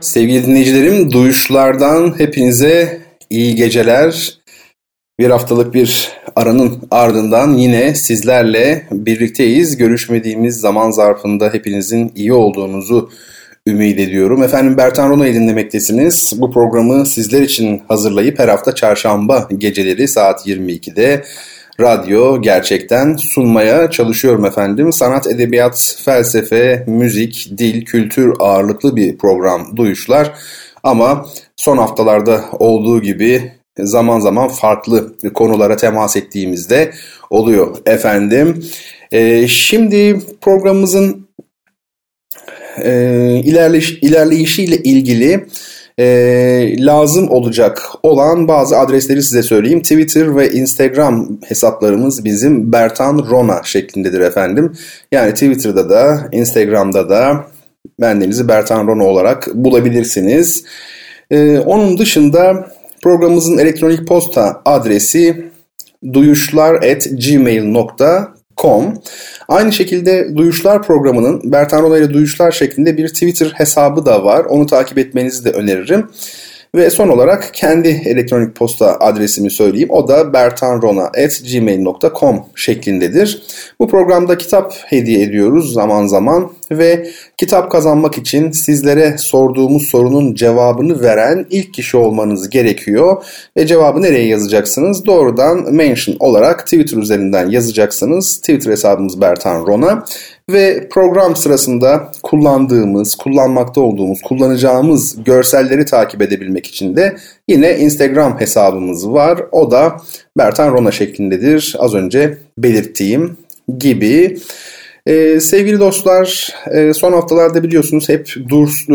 Sevgili dinleyicilerim, Duyuşlardan hepinize iyi geceler. Bir haftalık bir aranın ardından yine sizlerle birlikteyiz. Görüşmediğimiz zaman zarfında hepinizin iyi olduğunuzu ümit ediyorum. Efendim Bertan Rona'yı dinlemektesiniz. Bu programı sizler için hazırlayıp her hafta çarşamba geceleri saat 22'de radyo gerçekten sunmaya çalışıyorum efendim. Sanat, edebiyat, felsefe, müzik, dil, kültür ağırlıklı bir program duyuşlar. Ama son haftalarda olduğu gibi zaman zaman farklı konulara temas ettiğimizde oluyor efendim. Ee, şimdi programımızın e, ilerleyiş, ilerleyişiyle ilgili e, lazım olacak olan bazı adresleri size söyleyeyim. Twitter ve Instagram hesaplarımız bizim Bertan Rona şeklindedir efendim. Yani Twitter'da da Instagram'da da bendenizi Bertan Rona olarak bulabilirsiniz. E, onun dışında programımızın elektronik posta adresi duyuşlar@gmail.com Com. Aynı şekilde Duyuşlar programının Bertan Rona ile Duyuşlar şeklinde bir Twitter hesabı da var. Onu takip etmenizi de öneririm. Ve son olarak kendi elektronik posta adresimi söyleyeyim. O da bertanrona.gmail.com şeklindedir. Bu programda kitap hediye ediyoruz zaman zaman ve kitap kazanmak için sizlere sorduğumuz sorunun cevabını veren ilk kişi olmanız gerekiyor. Ve cevabı nereye yazacaksınız? Doğrudan mention olarak Twitter üzerinden yazacaksınız. Twitter hesabımız Bertan Rona ve program sırasında kullandığımız, kullanmakta olduğumuz, kullanacağımız görselleri takip edebilmek için de yine Instagram hesabımız var. O da Bertan Rona şeklindedir. Az önce belirttiğim gibi. Ee, sevgili dostlar e, son haftalarda biliyorsunuz hep durs, e,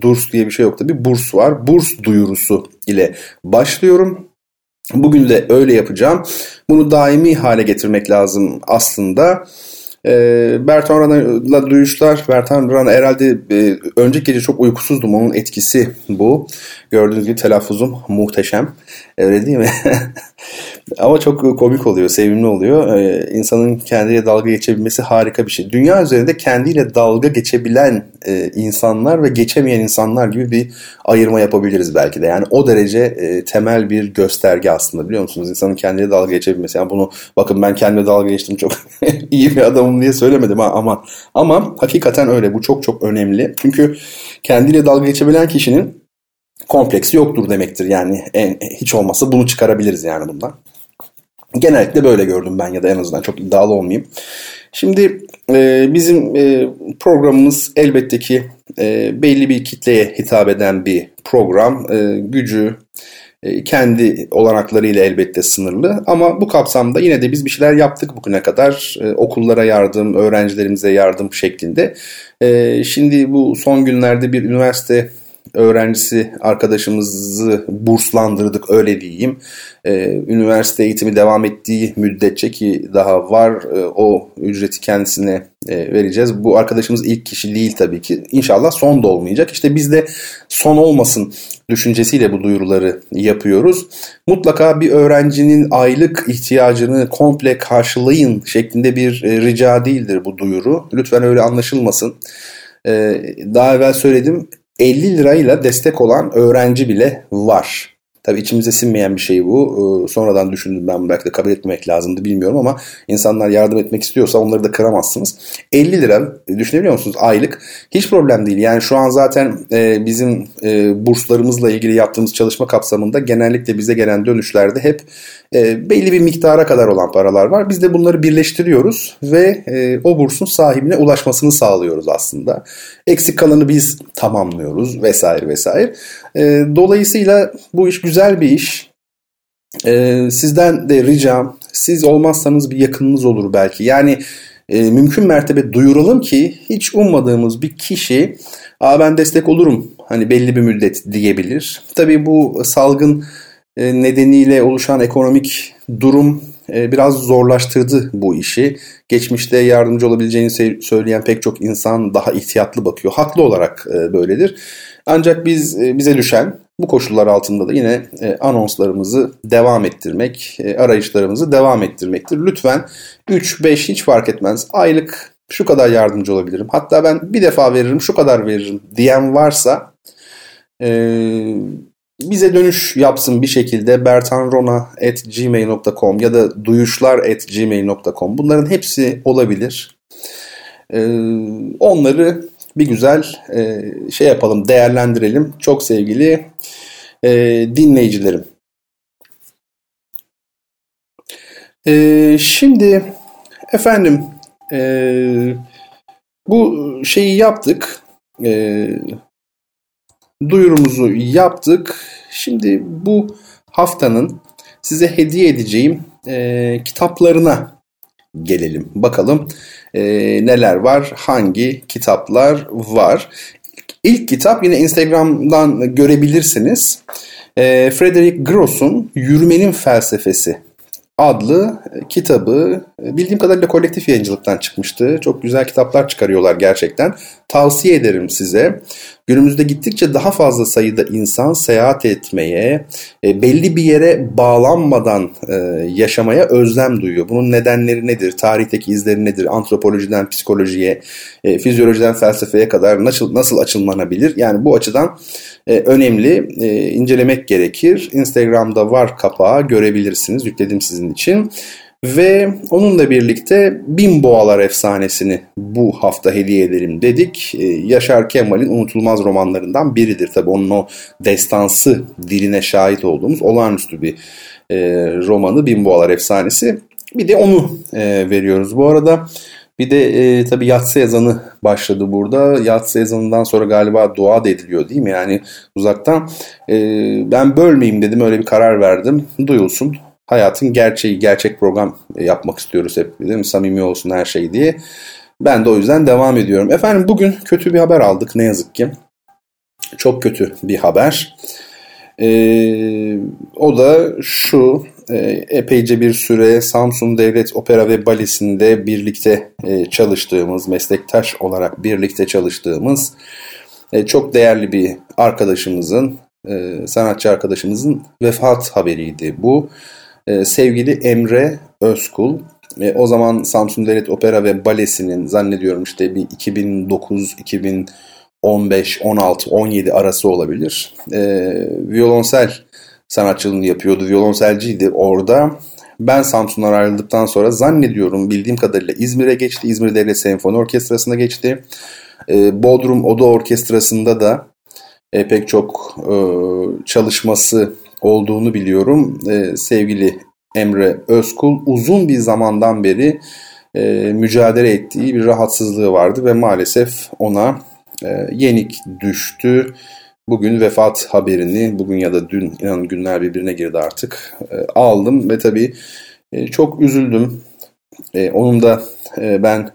durs diye bir şey yok tabi burs var. Burs duyurusu ile başlıyorum. Bugün de öyle yapacağım. Bunu daimi hale getirmek lazım aslında. E, Bertan Rana'la duyuşlar. Bertan Rana herhalde e, önceki gece çok uykusuzdum. Onun etkisi bu. Gördüğünüz gibi telaffuzum muhteşem. Öyle değil mi? Ama çok komik oluyor, sevimli oluyor. Ee, insanın kendiyle dalga geçebilmesi harika bir şey. Dünya üzerinde kendiyle dalga geçebilen e, insanlar ve geçemeyen insanlar gibi bir ayırma yapabiliriz belki de. Yani o derece e, temel bir gösterge aslında biliyor musunuz? İnsanın kendiyle dalga geçebilmesi. Yani bunu bakın ben kendime dalga geçtim çok iyi bir adamım diye söylemedim ha, ama ama hakikaten öyle. Bu çok çok önemli. Çünkü kendiyle dalga geçebilen kişinin kompleksi yoktur demektir. Yani en, hiç olmazsa bunu çıkarabiliriz yani bundan. Genellikle böyle gördüm ben ya da en azından çok iddialı olmayayım. Şimdi e, bizim e, programımız elbette ki e, belli bir kitleye hitap eden bir program. E, gücü e, kendi olanaklarıyla elbette sınırlı ama bu kapsamda yine de biz bir şeyler yaptık bugüne kadar. E, okullara yardım, öğrencilerimize yardım şeklinde. E, şimdi bu son günlerde bir üniversite öğrencisi arkadaşımızı burslandırdık öyle diyeyim. Ee, üniversite eğitimi devam ettiği müddetçe ki daha var e, o ücreti kendisine e, vereceğiz. Bu arkadaşımız ilk kişi değil tabii ki. İnşallah son da olmayacak. İşte biz de son olmasın düşüncesiyle bu duyuruları yapıyoruz. Mutlaka bir öğrencinin aylık ihtiyacını komple karşılayın şeklinde bir e, rica değildir bu duyuru. Lütfen öyle anlaşılmasın. Ee, daha evvel söyledim 50 lirayla destek olan öğrenci bile var. Tabii içimize sinmeyen bir şey bu. Ee, sonradan düşündüm ben belki de kabul etmemek lazımdı bilmiyorum ama insanlar yardım etmek istiyorsa onları da kıramazsınız. 50 lira düşünebiliyor musunuz aylık? Hiç problem değil. Yani şu an zaten e, bizim e, burslarımızla ilgili yaptığımız çalışma kapsamında genellikle bize gelen dönüşlerde hep e, belli bir miktara kadar olan paralar var. Biz de bunları birleştiriyoruz ve o bursun sahibine ulaşmasını sağlıyoruz aslında. Eksik kalanı biz tamamlıyoruz vesaire vesaire. Dolayısıyla bu iş güzel güzel bir iş. Ee, sizden de ricam siz olmazsanız bir yakınınız olur belki. Yani e, mümkün mertebe duyuralım ki hiç ummadığımız bir kişi Aa ben destek olurum hani belli bir müddet diyebilir. Tabii bu salgın e, nedeniyle oluşan ekonomik durum e, biraz zorlaştırdı bu işi. Geçmişte yardımcı olabileceğini söyleyen pek çok insan daha ihtiyatlı bakıyor. Haklı olarak e, böyledir. Ancak biz bize düşen bu koşullar altında da yine anonslarımızı devam ettirmek, arayışlarımızı devam ettirmektir. Lütfen 3-5 hiç fark etmez. Aylık şu kadar yardımcı olabilirim. Hatta ben bir defa veririm, şu kadar veririm diyen varsa bize dönüş yapsın bir şekilde bertanrona.gmail.com ya da duyuşlar.gmail.com bunların hepsi olabilir. Ee, onları bir güzel e, şey yapalım, değerlendirelim. Çok sevgili e, dinleyicilerim. E, şimdi efendim e, bu şeyi yaptık. E, duyurumuzu yaptık. Şimdi bu haftanın size hediye edeceğim e, kitaplarına gelelim. Bakalım e, neler var, hangi kitaplar var. İlk kitap yine Instagram'dan görebilirsiniz. E, Frederick Gross'un Yürümenin Felsefesi adlı kitabı bildiğim kadarıyla kolektif yayıncılıktan çıkmıştı. Çok güzel kitaplar çıkarıyorlar gerçekten. Tavsiye ederim size. Günümüzde gittikçe daha fazla sayıda insan seyahat etmeye, e, belli bir yere bağlanmadan e, yaşamaya özlem duyuyor. Bunun nedenleri nedir? Tarihteki izleri nedir? Antropolojiden psikolojiye, e, fizyolojiden felsefeye kadar nasıl nasıl açılmanabilir? Yani bu açıdan önemli, incelemek gerekir. Instagram'da var kapağı görebilirsiniz. Yükledim sizin için. Ve onunla birlikte Bin Boğalar efsanesini bu hafta hediye edelim dedik. Ee, Yaşar Kemal'in unutulmaz romanlarından biridir. Tabi onun o destansı diline şahit olduğumuz olağanüstü bir e, romanı Bin Boğalar efsanesi. Bir de onu e, veriyoruz. Bu arada bir de e, tabii yatsı ezanı başladı burada. Yatsı ezanından sonra galiba dua da ediliyor değil mi? Yani uzaktan. E, ben bölmeyeyim dedim öyle bir karar verdim. Duyulsun hayatın gerçeği, gerçek program yapmak istiyoruz hep değil mi? Samimi olsun her şey diye. Ben de o yüzden devam ediyorum. Efendim bugün kötü bir haber aldık ne yazık ki. Çok kötü bir haber. Ee, o da şu e, epeyce bir süre Samsun Devlet Opera ve Balesi'nde birlikte e, çalıştığımız, meslektaş olarak birlikte çalıştığımız e, çok değerli bir arkadaşımızın, e, sanatçı arkadaşımızın vefat haberiydi bu e, sevgili Emre Özkul. E, o zaman Samsun Devlet Opera ve Balesi'nin zannediyorum işte bir 2009 2015 16 17 arası olabilir. E, violonsel sanatçılığını yapıyordu. Violonselciydi orada. Ben Samsun'dan ayrıldıktan sonra zannediyorum bildiğim kadarıyla İzmir'e geçti. İzmir Devlet Senfoni Orkestrası'na geçti. E, Bodrum Oda Orkestrası'nda da e, pek çok e, çalışması olduğunu biliyorum. E, sevgili Emre Özkul uzun bir zamandan beri e, mücadele ettiği bir rahatsızlığı vardı ve maalesef ona e, yenik düştü. Bugün vefat haberini, bugün ya da dün inanın günler birbirine girdi artık, e, aldım ve tabii e, çok üzüldüm. E, onun da e, ben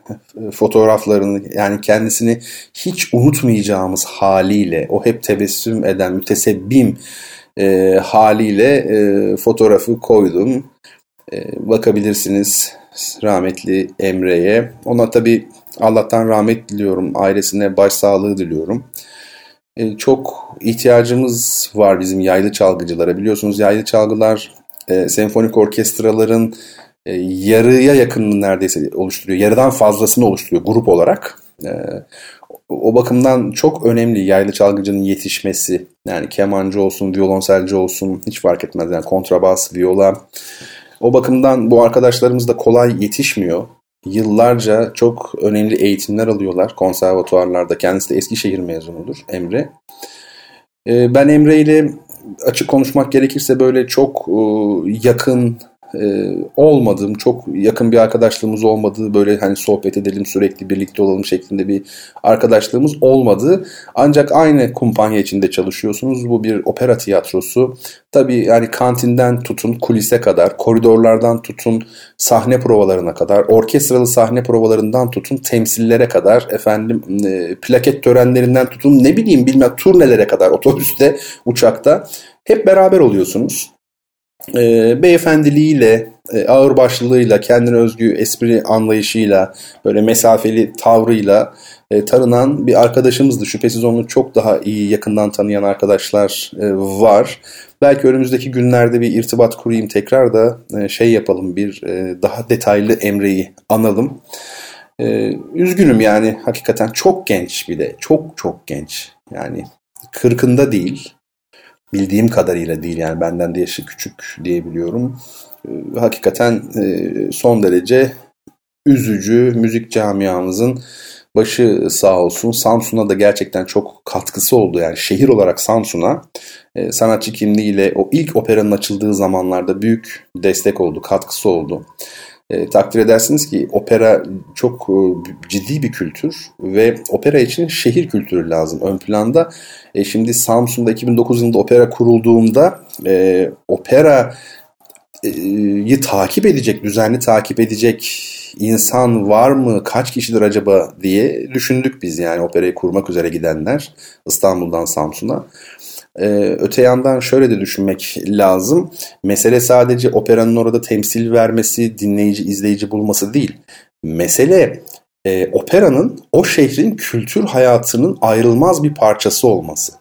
fotoğraflarını yani kendisini hiç unutmayacağımız haliyle o hep tebessüm eden mütesebbim e, haliyle e, fotoğrafı koydum. E, bakabilirsiniz rahmetli Emre'ye. Ona tabi Allah'tan rahmet diliyorum. Ailesine başsağlığı diliyorum. E, çok ihtiyacımız var bizim yaylı çalgıcılara. Biliyorsunuz yaylı çalgılar e, senfonik orkestraların e, yarıya yakınını neredeyse oluşturuyor. Yarıdan fazlasını oluşturuyor grup olarak. E, o bakımdan çok önemli yaylı çalgıcının yetişmesi. Yani kemancı olsun, violonselci olsun hiç fark etmez. Yani kontrabas, viola. O bakımdan bu arkadaşlarımız da kolay yetişmiyor. Yıllarca çok önemli eğitimler alıyorlar konservatuarlarda. Kendisi de Eskişehir mezunudur Emre. Ee, ben Emre ile açık konuşmak gerekirse böyle çok e, yakın e, olmadığım, çok yakın bir arkadaşlığımız olmadığı, böyle hani sohbet edelim sürekli birlikte olalım şeklinde bir arkadaşlığımız olmadı. Ancak aynı kumpanya içinde çalışıyorsunuz. Bu bir opera tiyatrosu. Tabii yani kantinden tutun kulise kadar, koridorlardan tutun sahne provalarına kadar, orkestralı sahne provalarından tutun temsillere kadar, efendim e, plaket törenlerinden tutun ne bileyim bilmem turnelere kadar otobüste, uçakta hep beraber oluyorsunuz e, beyefendiliğiyle, e, ağırbaşlılığıyla, kendine özgü espri anlayışıyla, böyle mesafeli tavrıyla e, tanınan bir arkadaşımızdı. Şüphesiz onu çok daha iyi yakından tanıyan arkadaşlar e, var. Belki önümüzdeki günlerde bir irtibat kurayım tekrar da e, şey yapalım bir e, daha detaylı Emre'yi analım. E, üzgünüm yani hakikaten çok genç bir de çok çok genç yani kırkında değil bildiğim kadarıyla değil yani benden de yaşı küçük diyebiliyorum. Ee, hakikaten e, son derece üzücü müzik camiamızın başı sağ olsun. Samsun'a da gerçekten çok katkısı oldu. Yani şehir olarak Samsun'a e, sanatçı kimliğiyle o ilk operanın açıldığı zamanlarda büyük destek oldu, katkısı oldu. E, takdir edersiniz ki opera çok e, ciddi bir kültür ve opera için şehir kültürü lazım ön planda. E, şimdi Samsun'da 2009 yılında opera kurulduğunda e, operayı takip edecek, düzenli takip edecek insan var mı, kaç kişidir acaba diye düşündük biz yani operayı kurmak üzere gidenler İstanbul'dan Samsun'a. Ee, öte yandan şöyle de düşünmek lazım. Mesele sadece operanın orada temsil vermesi, dinleyici, izleyici bulması değil. Mesele e, operanın o şehrin kültür hayatının ayrılmaz bir parçası olması.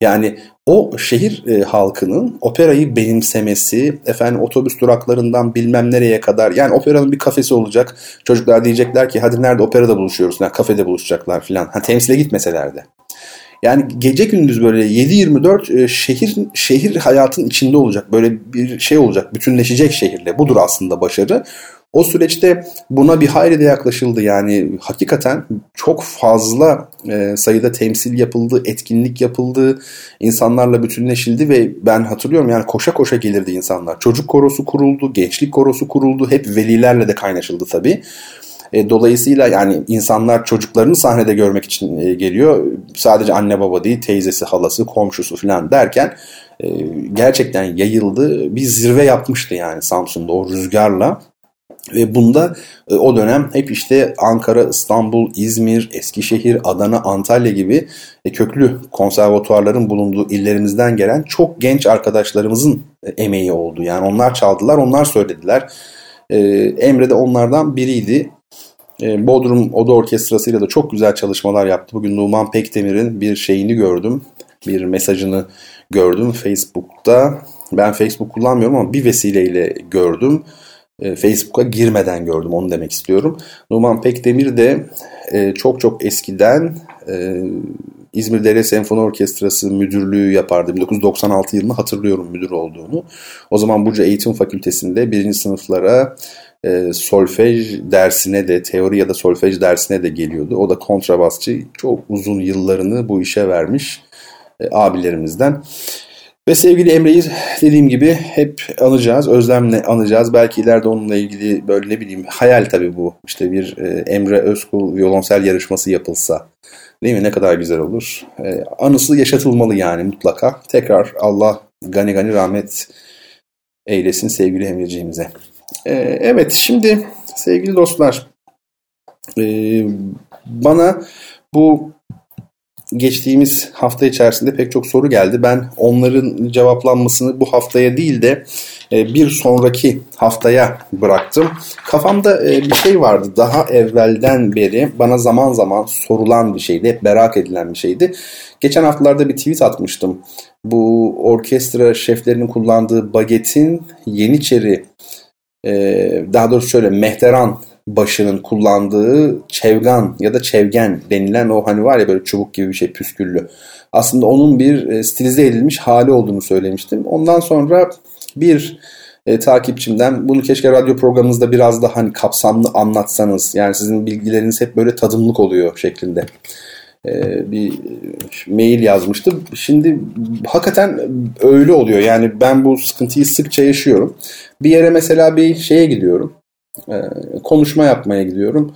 Yani o şehir e, halkının operayı benimsemesi, efendim otobüs duraklarından bilmem nereye kadar yani operanın bir kafesi olacak. Çocuklar diyecekler ki hadi nerede operada buluşuyoruz, yani kafede buluşacaklar filan. Ha, temsile gitmeseler de. Yani gece gündüz böyle 7-24 e, şehir şehir hayatın içinde olacak. Böyle bir şey olacak. Bütünleşecek şehirle. Budur aslında başarı. O süreçte buna bir hayli de yaklaşıldı. Yani hakikaten çok fazla e, sayıda temsil yapıldı, etkinlik yapıldı, insanlarla bütünleşildi ve ben hatırlıyorum yani koşa koşa gelirdi insanlar. Çocuk korosu kuruldu, gençlik korosu kuruldu, hep velilerle de kaynaşıldı tabii. E, dolayısıyla yani insanlar çocuklarını sahnede görmek için e, geliyor. Sadece anne baba değil, teyzesi, halası, komşusu falan derken e, gerçekten yayıldı. Bir zirve yapmıştı yani Samsun'da o rüzgarla. Ve bunda e, o dönem hep işte Ankara, İstanbul, İzmir, Eskişehir, Adana, Antalya gibi e, köklü konservatuarların bulunduğu illerimizden gelen çok genç arkadaşlarımızın e, emeği oldu. Yani onlar çaldılar, onlar söylediler. Emre de onlardan biriydi. E, Bodrum Oda Orkestrası ile de çok güzel çalışmalar yaptı. Bugün Numan Pekdemir'in bir şeyini gördüm. Bir mesajını gördüm Facebook'ta. Ben Facebook kullanmıyorum ama bir vesileyle gördüm. E, Facebook'a girmeden gördüm onu demek istiyorum. Numan Pekdemir de e, çok çok eskiden İzmir Devlet Senfoni Orkestrası müdürlüğü yapardı. 1996 yılını hatırlıyorum müdür olduğunu. O zaman Burcu Eğitim Fakültesi'nde birinci sınıflara e, solfej dersine de teori ya da solfej dersine de geliyordu. O da kontrabasçı çok uzun yıllarını bu işe vermiş e, abilerimizden. Ve sevgili Emre'yi dediğim gibi hep anacağız, özlemle anacağız. Belki ileride onunla ilgili böyle ne bileyim hayal tabii bu. İşte bir e, Emre Özkul violonsel yarışması yapılsa. Değil mi? Ne kadar güzel olur. E, anısı yaşatılmalı yani mutlaka. Tekrar Allah gani gani rahmet eylesin sevgili Emreciğimize. Ee, evet şimdi sevgili dostlar e, bana bu geçtiğimiz hafta içerisinde pek çok soru geldi. Ben onların cevaplanmasını bu haftaya değil de e, bir sonraki haftaya bıraktım. Kafamda e, bir şey vardı daha evvelden beri bana zaman zaman sorulan bir şeydi. Hep merak edilen bir şeydi. Geçen haftalarda bir tweet atmıştım. Bu orkestra şeflerinin kullandığı bagetin Yeniçeri daha doğrusu şöyle mehteran başının kullandığı çevgan ya da çevgen denilen o hani var ya böyle çubuk gibi bir şey püsküllü. Aslında onun bir e, stilize edilmiş hali olduğunu söylemiştim. Ondan sonra bir e, takipçimden bunu keşke radyo programınızda biraz daha hani kapsamlı anlatsanız. Yani sizin bilgileriniz hep böyle tadımlık oluyor şeklinde bir mail yazmıştı. Şimdi hakikaten öyle oluyor. Yani ben bu sıkıntıyı sıkça yaşıyorum. Bir yere mesela bir şeye gidiyorum. E, konuşma yapmaya gidiyorum.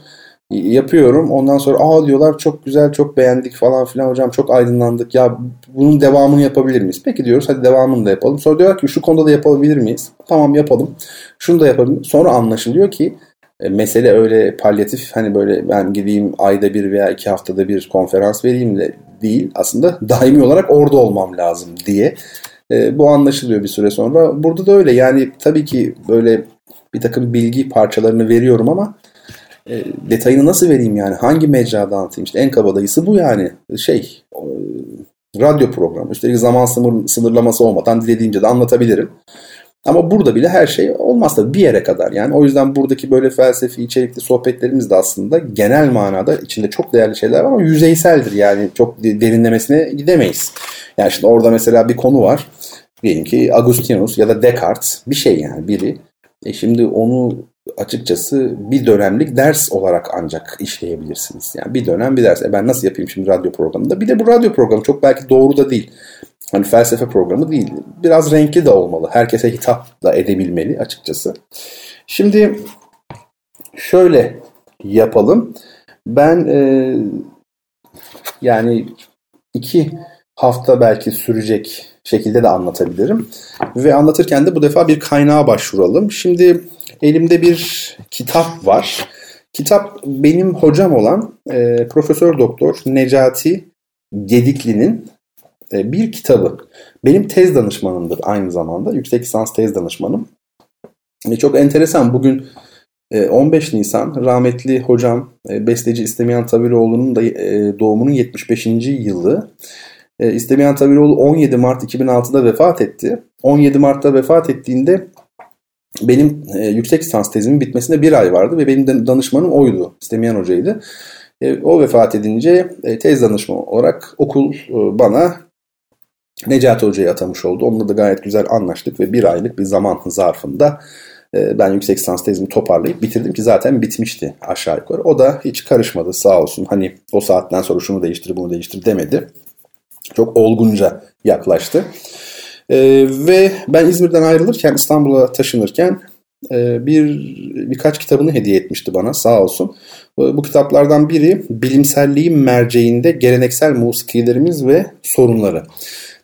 Yapıyorum. Ondan sonra aa diyorlar çok güzel, çok beğendik falan filan hocam çok aydınlandık. Ya bunun devamını yapabilir miyiz? Peki diyoruz hadi devamını da yapalım. Sonra diyorlar ki şu konuda da yapabilir miyiz? Tamam yapalım. Şunu da yapalım. Sonra anlaşılıyor ki e, mesele öyle palyatif hani böyle ben gideyim ayda bir veya iki haftada bir konferans vereyim de değil. Aslında daimi olarak orada olmam lazım diye. E, bu anlaşılıyor bir süre sonra. Burada da öyle yani tabii ki böyle bir takım bilgi parçalarını veriyorum ama e, detayını nasıl vereyim yani hangi mecrada anlatayım işte en kabadayısı bu yani şey e, radyo programı üstelik zaman sınır, sınırlaması olmadan dilediğimce de anlatabilirim. Ama burada bile her şey olmaz tabii bir yere kadar. Yani o yüzden buradaki böyle felsefi içerikli sohbetlerimiz de aslında genel manada içinde çok değerli şeyler var ama yüzeyseldir. Yani çok derinlemesine gidemeyiz. Yani şimdi orada mesela bir konu var. Diyelim ki Agustinus ya da Descartes bir şey yani biri. E şimdi onu açıkçası bir dönemlik ders olarak ancak işleyebilirsiniz. Yani bir dönem bir ders. E ben nasıl yapayım şimdi radyo programında? Bir de bu radyo programı çok belki doğru da değil. Hani felsefe programı değil. Biraz renkli de olmalı. Herkese hitap da edebilmeli açıkçası. Şimdi şöyle yapalım. Ben e, yani iki hafta belki sürecek şekilde de anlatabilirim. Ve anlatırken de bu defa bir kaynağa başvuralım. Şimdi elimde bir kitap var. Kitap benim hocam olan e, Profesör Doktor Necati Gedikli'nin bir kitabı. Benim tez danışmanımdır aynı zamanda. Yüksek lisans tez danışmanım. E, çok enteresan. Bugün 15 e, Nisan rahmetli hocam besteci İstemeyen Tabiroğlu'nun da doğumunun 75. yılı. İstemeyen Tabiroğlu 17 Mart 2006'da vefat etti. 17 Mart'ta vefat ettiğinde benim yüksek lisans tezimin bitmesine bir ay vardı ve benim danışmanım oydu. İstemeyen hocaydı. O vefat edince tez danışmanı olarak okul bana Necati Hoca'yı atamış oldu. Onunla da gayet güzel anlaştık ve bir aylık bir zaman zarfında e, ben yüksek lisans tezimi toparlayıp bitirdim ki zaten bitmişti aşağı yukarı. O da hiç karışmadı sağ olsun. Hani o saatten sonra şunu değiştir bunu değiştir demedi. Çok olgunca yaklaştı. Ee, ve ben İzmir'den ayrılırken İstanbul'a taşınırken e, bir birkaç kitabını hediye etmişti bana sağ olsun. Bu, kitaplardan biri bilimselliğin merceğinde geleneksel musikilerimiz ve sorunları.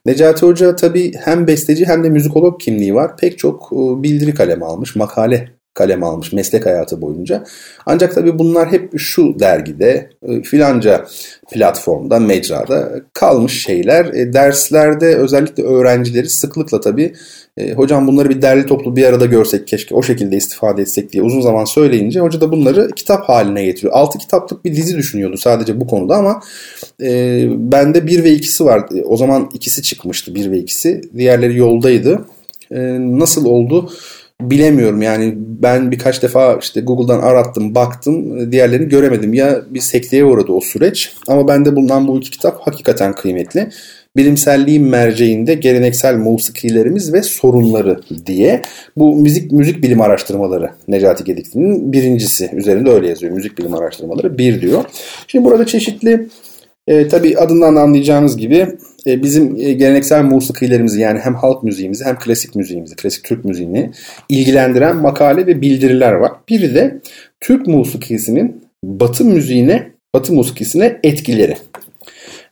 Necati Hoca tabii hem besteci hem de müzikolog kimliği var. Pek çok e, bildiri kalem almış, makale kalem almış meslek hayatı boyunca. Ancak tabii bunlar hep şu dergide, e, filanca platformda, mecrada kalmış şeyler. E, derslerde özellikle öğrencileri sıklıkla tabii e, hocam bunları bir derli toplu bir arada görsek keşke o şekilde istifade etsek diye uzun zaman söyleyince hoca da bunları kitap haline getiriyor. Altı kitaplık bir dizi düşünüyordu sadece bu konuda ama e, bende bir ve ikisi var. O zaman ikisi çıkmıştı bir ve ikisi. Diğerleri yoldaydı. E, nasıl oldu? Bilemiyorum yani. Ben birkaç defa işte Google'dan arattım baktım. Diğerlerini göremedim. Ya bir sekteye uğradı o süreç. Ama bende bulunan bu iki kitap hakikaten kıymetli. Bilimselliğin merceğinde geleneksel musikilerimiz ve sorunları diye. Bu müzik müzik bilim araştırmaları Necati Gedikli'nin birincisi. Üzerinde öyle yazıyor. Müzik bilim araştırmaları bir diyor. Şimdi burada çeşitli e, tabii adından anlayacağınız gibi e, bizim e, geleneksel musikilerimizi yani hem halk müziğimizi hem klasik müziğimizi, klasik Türk müziğini ilgilendiren makale ve bildiriler var. Biri de Türk musikisinin Batı müziğine, Batı musikisine etkileri.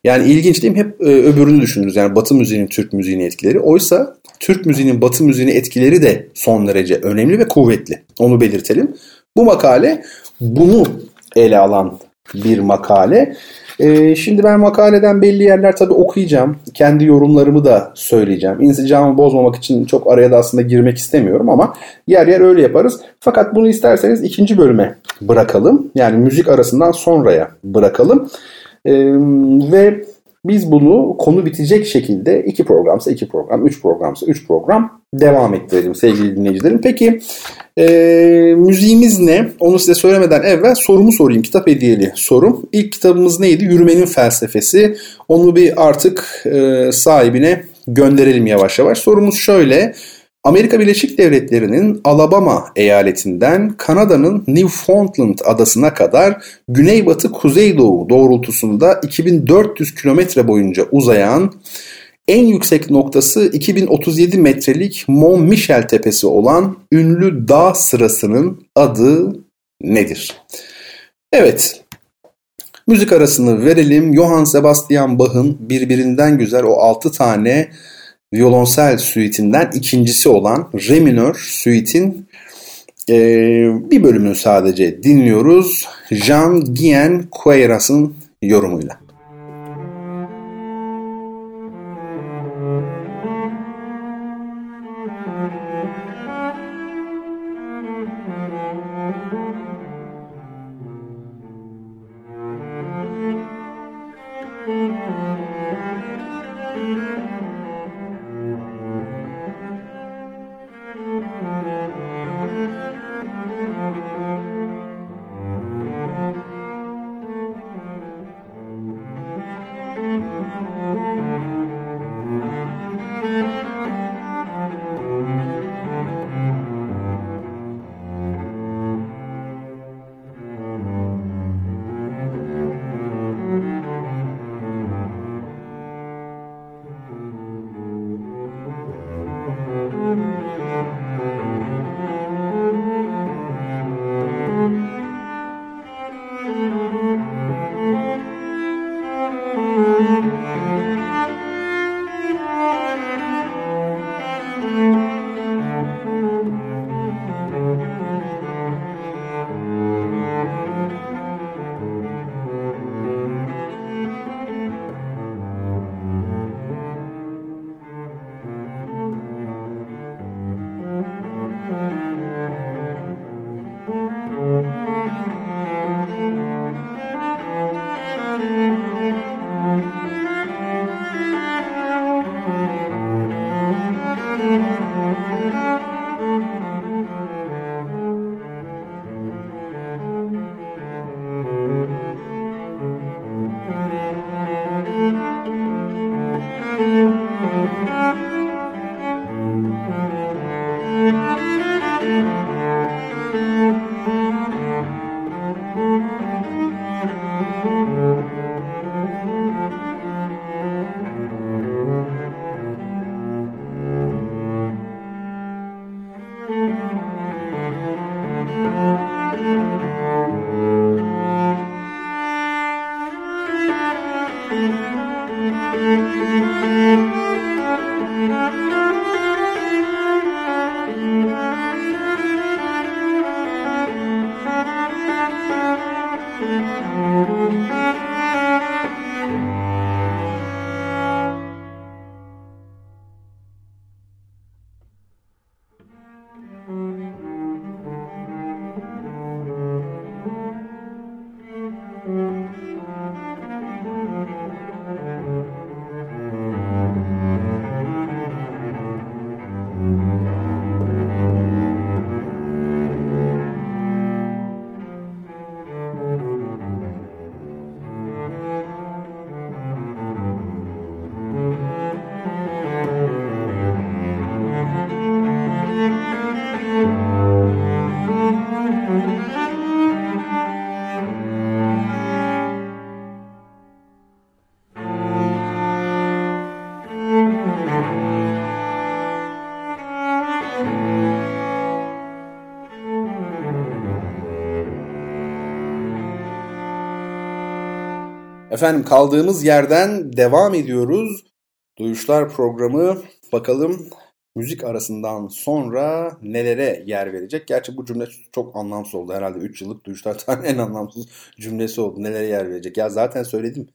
Yani ilginç değil mi? Hep e, öbürünü düşünürüz. Yani Batı müziğinin Türk müziğine etkileri. Oysa Türk müziğinin Batı müziğine etkileri de son derece önemli ve kuvvetli. Onu belirtelim. Bu makale bunu ele alan bir makale. Ee, şimdi ben makaleden belli yerler tabii okuyacağım. Kendi yorumlarımı da söyleyeceğim. İnsicamı bozmamak için çok araya da aslında girmek istemiyorum ama yer yer öyle yaparız. Fakat bunu isterseniz ikinci bölüme bırakalım. Yani müzik arasından sonraya bırakalım. Ee, ve biz bunu konu bitecek şekilde iki programsa iki program, üç programsa üç program devam ettirelim sevgili dinleyicilerim. Peki e, müziğimiz ne? Onu size söylemeden evvel sorumu sorayım. Kitap hediyeli sorum. İlk kitabımız neydi? Yürümenin felsefesi. Onu bir artık e, sahibine gönderelim yavaş yavaş. Sorumuz şöyle. Amerika Birleşik Devletleri'nin Alabama eyaletinden Kanada'nın Newfoundland adasına kadar güneybatı kuzeydoğu doğrultusunda 2400 kilometre boyunca uzayan en yüksek noktası 2037 metrelik Mont Michel tepesi olan ünlü dağ sırasının adı nedir? Evet, müzik arasını verelim. Johann Sebastian Bach'ın birbirinden güzel o 6 tane violonsel suite'inden ikincisi olan Re minör suite'in e, bir bölümünü sadece dinliyoruz. Jean Guyen Queiras'ın yorumuyla. Efendim kaldığımız yerden devam ediyoruz. Duyuşlar programı bakalım müzik arasından sonra nelere yer verecek? Gerçi bu cümle çok anlamsız oldu. Herhalde 3 yıllık duyuşlar tane en anlamsız cümlesi oldu. Nelere yer verecek? Ya zaten söyledim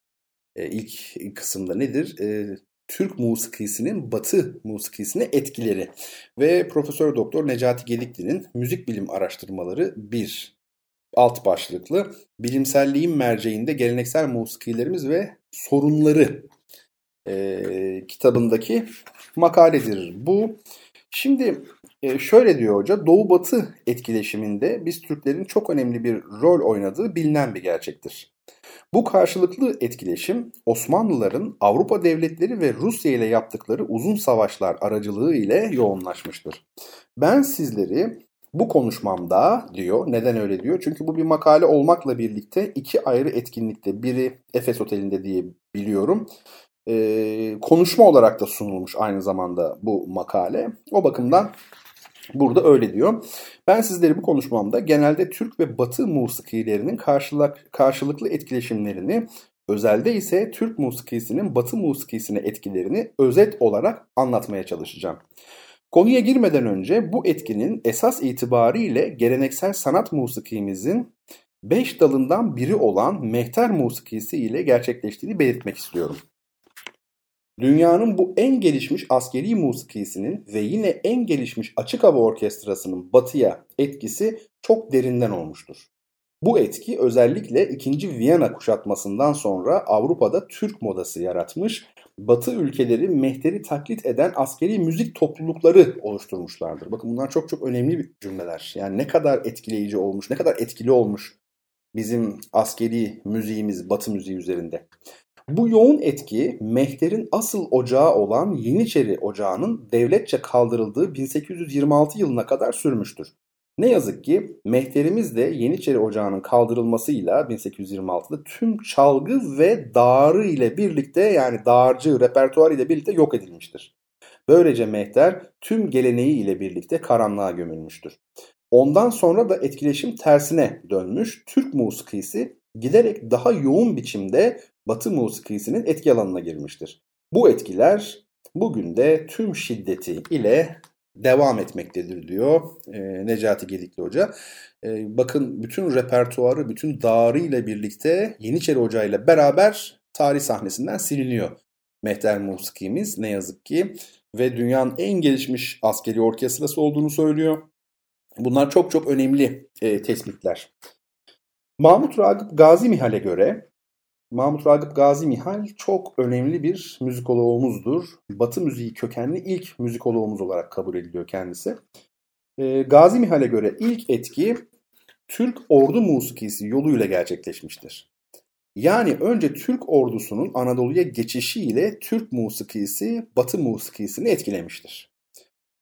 e, ilk kısımda nedir? E, Türk musikisinin Batı musikisine etkileri ve Profesör Doktor Necati Gedikli'nin müzik bilim araştırmaları 1 alt başlıklı bilimselliğin merceğinde geleneksel musikilerimiz ve sorunları e, kitabındaki makaledir bu. Şimdi e, şöyle diyor hoca, Doğu-Batı etkileşiminde biz Türklerin çok önemli bir rol oynadığı bilinen bir gerçektir. Bu karşılıklı etkileşim Osmanlıların Avrupa devletleri ve Rusya ile yaptıkları uzun savaşlar aracılığı ile yoğunlaşmıştır. Ben sizleri bu konuşmamda diyor. Neden öyle diyor? Çünkü bu bir makale olmakla birlikte iki ayrı etkinlikte biri Efes Oteli'nde diye biliyorum. Ee, konuşma olarak da sunulmuş aynı zamanda bu makale. O bakımdan burada öyle diyor. Ben sizleri bu konuşmamda genelde Türk ve Batı musikilerinin karşılık, karşılıklı etkileşimlerini, özelde ise Türk musikisinin Batı musikisine etkilerini özet olarak anlatmaya çalışacağım. Konuya girmeden önce bu etkinin esas itibariyle geleneksel sanat musikimizin beş dalından biri olan mehter musikisi ile gerçekleştiğini belirtmek istiyorum. Dünyanın bu en gelişmiş askeri musikisinin ve yine en gelişmiş açık hava orkestrasının batıya etkisi çok derinden olmuştur. Bu etki özellikle 2. Viyana kuşatmasından sonra Avrupa'da Türk modası yaratmış, Batı ülkeleri mehteri taklit eden askeri müzik toplulukları oluşturmuşlardır. Bakın bunlar çok çok önemli cümleler. Yani ne kadar etkileyici olmuş, ne kadar etkili olmuş bizim askeri müziğimiz Batı müziği üzerinde. Bu yoğun etki Mehter'in asıl ocağı olan Yeniçeri Ocağı'nın devletçe kaldırıldığı 1826 yılına kadar sürmüştür. Ne yazık ki Mehterimiz de Yeniçeri Ocağı'nın kaldırılmasıyla 1826'da tüm çalgı ve dağrı ile birlikte yani dağarcı repertuar ile birlikte yok edilmiştir. Böylece Mehter tüm geleneği ile birlikte karanlığa gömülmüştür. Ondan sonra da etkileşim tersine dönmüş. Türk musikisi giderek daha yoğun biçimde Batı musikisinin etki alanına girmiştir. Bu etkiler bugün de tüm şiddeti ile devam etmektedir diyor e, Necati Gedikli Hoca. E, bakın bütün repertuarı, bütün dağarı ile birlikte Yeniçeri Hoca ile beraber tarih sahnesinden siliniyor. Mehter Musikimiz ne yazık ki ve dünyanın en gelişmiş askeri orkestrası olduğunu söylüyor. Bunlar çok çok önemli e, tespitler. Mahmut Ragıp Gazi Mihal'e göre Mahmut Ragıp Gazi Mihal çok önemli bir müzikoloğumuzdur. Batı müziği kökenli ilk müzikoloğumuz olarak kabul ediliyor kendisi. E, Gazi Mihal'e göre ilk etki Türk ordu musikisi yoluyla gerçekleşmiştir. Yani önce Türk ordusunun Anadolu'ya geçişiyle Türk musikisi Batı musikisini etkilemiştir.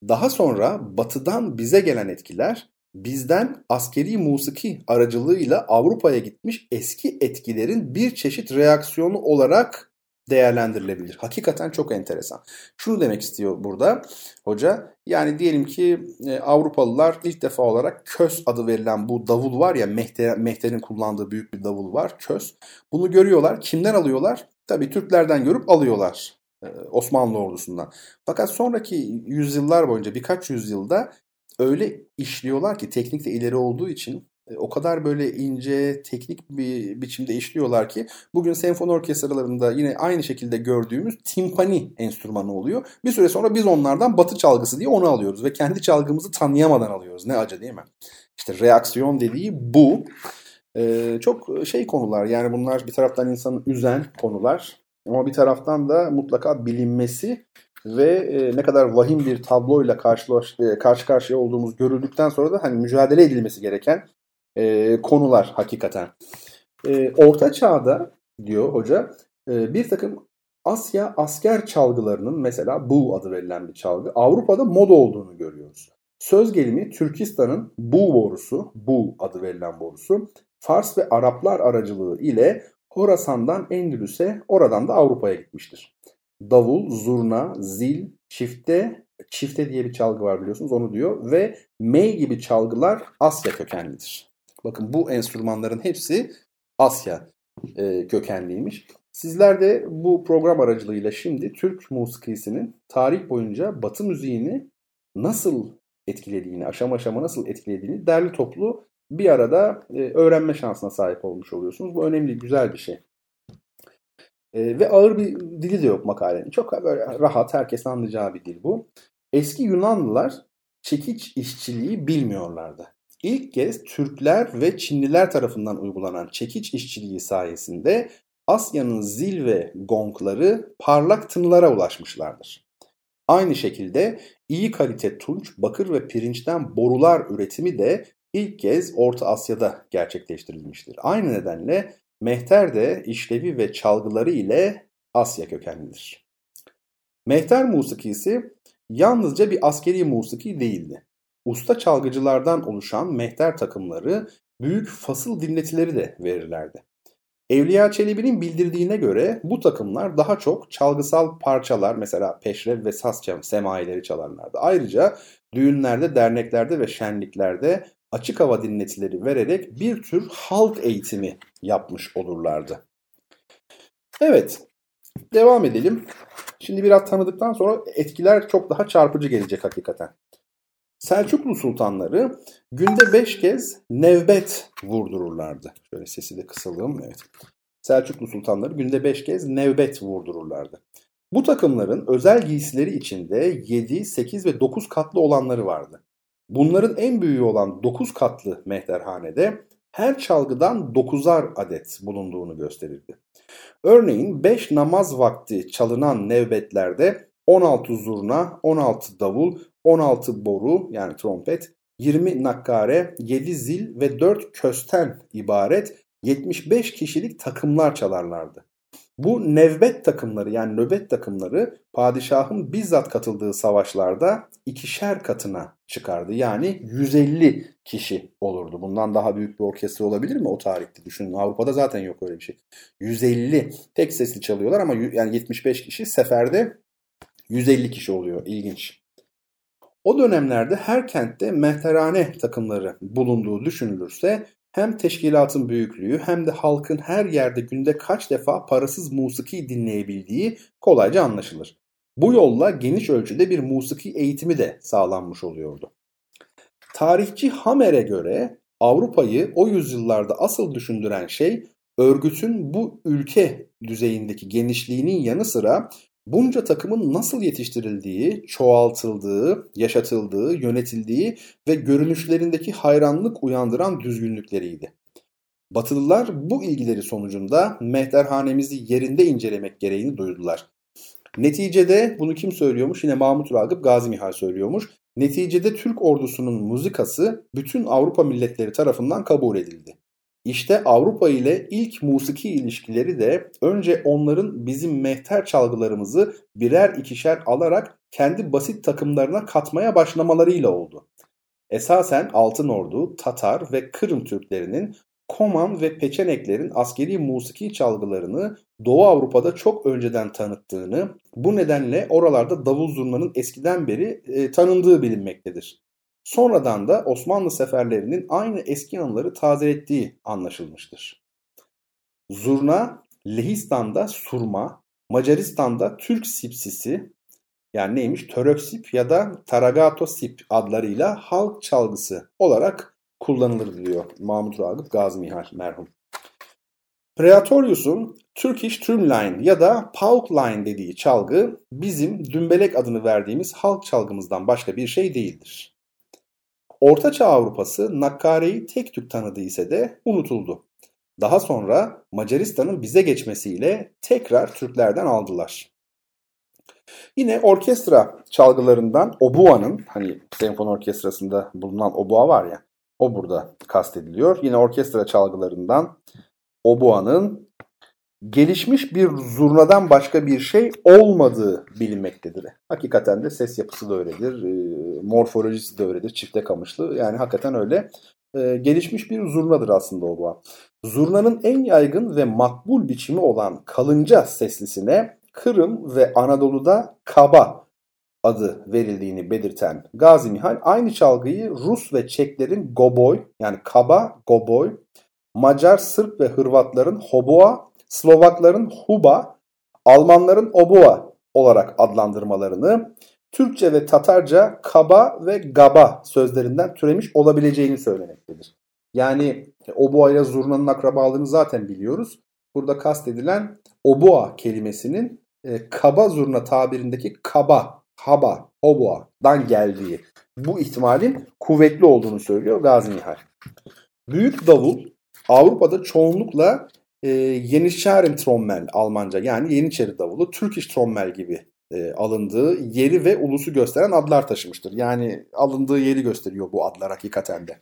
Daha sonra batıdan bize gelen etkiler bizden askeri musiki aracılığıyla Avrupa'ya gitmiş eski etkilerin bir çeşit reaksiyonu olarak değerlendirilebilir. Hakikaten çok enteresan. Şunu demek istiyor burada hoca. Yani diyelim ki e, Avrupalılar ilk defa olarak kös adı verilen bu davul var ya Mehter, Mehter'in kullandığı büyük bir davul var kös. Bunu görüyorlar. Kimden alıyorlar? Tabii Türklerden görüp alıyorlar. E, Osmanlı ordusundan. Fakat sonraki yüzyıllar boyunca birkaç yüzyılda öyle işliyorlar ki teknik de ileri olduğu için e, o kadar böyle ince, teknik bir biçimde işliyorlar ki bugün senfoni orkestralarında yine aynı şekilde gördüğümüz timpani enstrümanı oluyor. Bir süre sonra biz onlardan batı çalgısı diye onu alıyoruz ve kendi çalgımızı tanıyamadan alıyoruz. Ne acı değil mi? İşte reaksiyon dediği bu. Ee, çok şey konular yani bunlar bir taraftan insanı üzen konular ama bir taraftan da mutlaka bilinmesi ve e, ne kadar vahim bir tabloyla karşı, e, karşı karşıya olduğumuz görüldükten sonra da hani mücadele edilmesi gereken e, konular hakikaten. E, Orta Çağ'da diyor hoca e, bir takım Asya asker çalgılarının mesela bu adı verilen bir çalgı Avrupa'da moda olduğunu görüyoruz. Söz gelimi Türkistan'ın bu borusu, bu adı verilen borusu Fars ve Araplar aracılığı ile Horasan'dan Endülüs'e oradan da Avrupa'ya gitmiştir davul, zurna, zil, çifte, çifte diye bir çalgı var biliyorsunuz onu diyor ve mey gibi çalgılar Asya kökenlidir. Bakın bu enstrümanların hepsi Asya e, kökenliymiş. Sizler de bu program aracılığıyla şimdi Türk musikisinin tarih boyunca Batı müziğini nasıl etkilediğini, aşama aşama nasıl etkilediğini derli toplu bir arada e, öğrenme şansına sahip olmuş oluyorsunuz. Bu önemli, güzel bir şey. E, ve ağır bir dili de yok makalenin. Çok böyle rahat, herkes anlayacağı bir dil bu. Eski Yunanlılar çekiç işçiliği bilmiyorlardı. İlk kez Türkler ve Çinliler tarafından uygulanan çekiç işçiliği sayesinde Asya'nın zil ve gongları parlak tınılara ulaşmışlardır. Aynı şekilde iyi kalite tunç, bakır ve pirinçten borular üretimi de ilk kez Orta Asya'da gerçekleştirilmiştir. Aynı nedenle Mehter de işlevi ve çalgıları ile Asya kökenlidir. Mehter musikisi yalnızca bir askeri musiki değildi. Usta çalgıcılardan oluşan mehter takımları büyük fasıl dinletileri de verirlerdi. Evliya Çelebi'nin bildirdiğine göre bu takımlar daha çok çalgısal parçalar mesela peşrev ve saz semaileri çalarlardı. Ayrıca düğünlerde, derneklerde ve şenliklerde açık hava dinletileri vererek bir tür halk eğitimi yapmış olurlardı. Evet, devam edelim. Şimdi biraz tanıdıktan sonra etkiler çok daha çarpıcı gelecek hakikaten. Selçuklu sultanları günde beş kez nevbet vurdururlardı. Şöyle sesi de kısalım. Evet. Selçuklu sultanları günde beş kez nevbet vurdururlardı. Bu takımların özel giysileri içinde 7, 8 ve 9 katlı olanları vardı. Bunların en büyüğü olan 9 katlı mehterhanede her çalgıdan 9'ar adet bulunduğunu gösterirdi. Örneğin 5 namaz vakti çalınan nevbetlerde 16 zurna, 16 davul, 16 boru yani trompet, 20 nakkare, 7 zil ve 4 kösten ibaret 75 kişilik takımlar çalarlardı. Bu nevbet takımları yani nöbet takımları padişahın bizzat katıldığı savaşlarda ikişer katına çıkardı. Yani 150 kişi olurdu. Bundan daha büyük bir orkestra olabilir mi o tarihte? Düşünün Avrupa'da zaten yok öyle bir şey. 150 tek sesli çalıyorlar ama yani 75 kişi seferde 150 kişi oluyor. İlginç. O dönemlerde her kentte mehterane takımları bulunduğu düşünülürse hem teşkilatın büyüklüğü hem de halkın her yerde günde kaç defa parasız musiki dinleyebildiği kolayca anlaşılır. Bu yolla geniş ölçüde bir musiki eğitimi de sağlanmış oluyordu. Tarihçi Hamer'e göre Avrupa'yı o yüzyıllarda asıl düşündüren şey örgütün bu ülke düzeyindeki genişliğinin yanı sıra bunca takımın nasıl yetiştirildiği, çoğaltıldığı, yaşatıldığı, yönetildiği ve görünüşlerindeki hayranlık uyandıran düzgünlükleriydi. Batılılar bu ilgileri sonucunda mehterhanemizi yerinde incelemek gereğini duydular. Neticede bunu kim söylüyormuş? Yine Mahmut Ragıp Gazi Mihal söylüyormuş. Neticede Türk ordusunun muzikası bütün Avrupa milletleri tarafından kabul edildi. İşte Avrupa ile ilk musiki ilişkileri de önce onların bizim mehter çalgılarımızı birer ikişer alarak kendi basit takımlarına katmaya başlamalarıyla oldu. Esasen Altın Ordu, Tatar ve Kırım Türklerinin Koman ve Peçeneklerin askeri musiki çalgılarını Doğu Avrupa'da çok önceden tanıttığını, bu nedenle oralarda davul zurnanın eskiden beri e, tanındığı bilinmektedir. Sonradan da Osmanlı seferlerinin aynı eski anıları tazelettiği anlaşılmıştır. Zurna, Lehistan'da surma, Macaristan'da Türk sipsisi yani neymiş Töröksip ya da Taragato sip adlarıyla halk çalgısı olarak kullanılır diyor Mahmut Ragıp Gazi Mihal merhum. Praetorius'un Turkish Trumline ya da Pauk Line dediği çalgı bizim dümbelek adını verdiğimiz halk çalgımızdan başka bir şey değildir. Ortaçağ Avrupası Nakkare'yi tek tük tanıdı ise de unutuldu. Daha sonra Macaristan'ın bize geçmesiyle tekrar Türklerden aldılar. Yine orkestra çalgılarından obua'nın hani senfoni orkestrasında bulunan obua var ya o burada kastediliyor. Yine orkestra çalgılarından obua'nın gelişmiş bir zurnadan başka bir şey olmadığı bilinmektedir. Hakikaten de ses yapısı da öyledir, e, morfolojisi de öyledir, çifte kamışlı. Yani hakikaten öyle e, gelişmiş bir zurnadır aslında o. Zurnanın en yaygın ve makbul biçimi olan kalınca seslisine Kırım ve Anadolu'da kaba adı verildiğini belirten Gazi Mihal aynı çalgıyı Rus ve Çeklerin goboy yani kaba goboy, Macar, Sırp ve Hırvatların hoboa Slovakların Huba, Almanların Obua olarak adlandırmalarını, Türkçe ve Tatarca kaba ve gaba sözlerinden türemiş olabileceğini söylemektedir. Yani obua ile zurnanın akrabalığını zaten biliyoruz. Burada kastedilen obua kelimesinin e, kaba zurna tabirindeki kaba, haba, obua'dan geldiği bu ihtimalin kuvvetli olduğunu söylüyor Gazi Nihal. Büyük davul Avrupa'da çoğunlukla e, Yeniçerim Trommel Almanca yani Yeniçeri davulu Turkish Trommel gibi e, alındığı yeri ve ulusu gösteren adlar taşımıştır. Yani alındığı yeri gösteriyor bu adlar hakikaten de.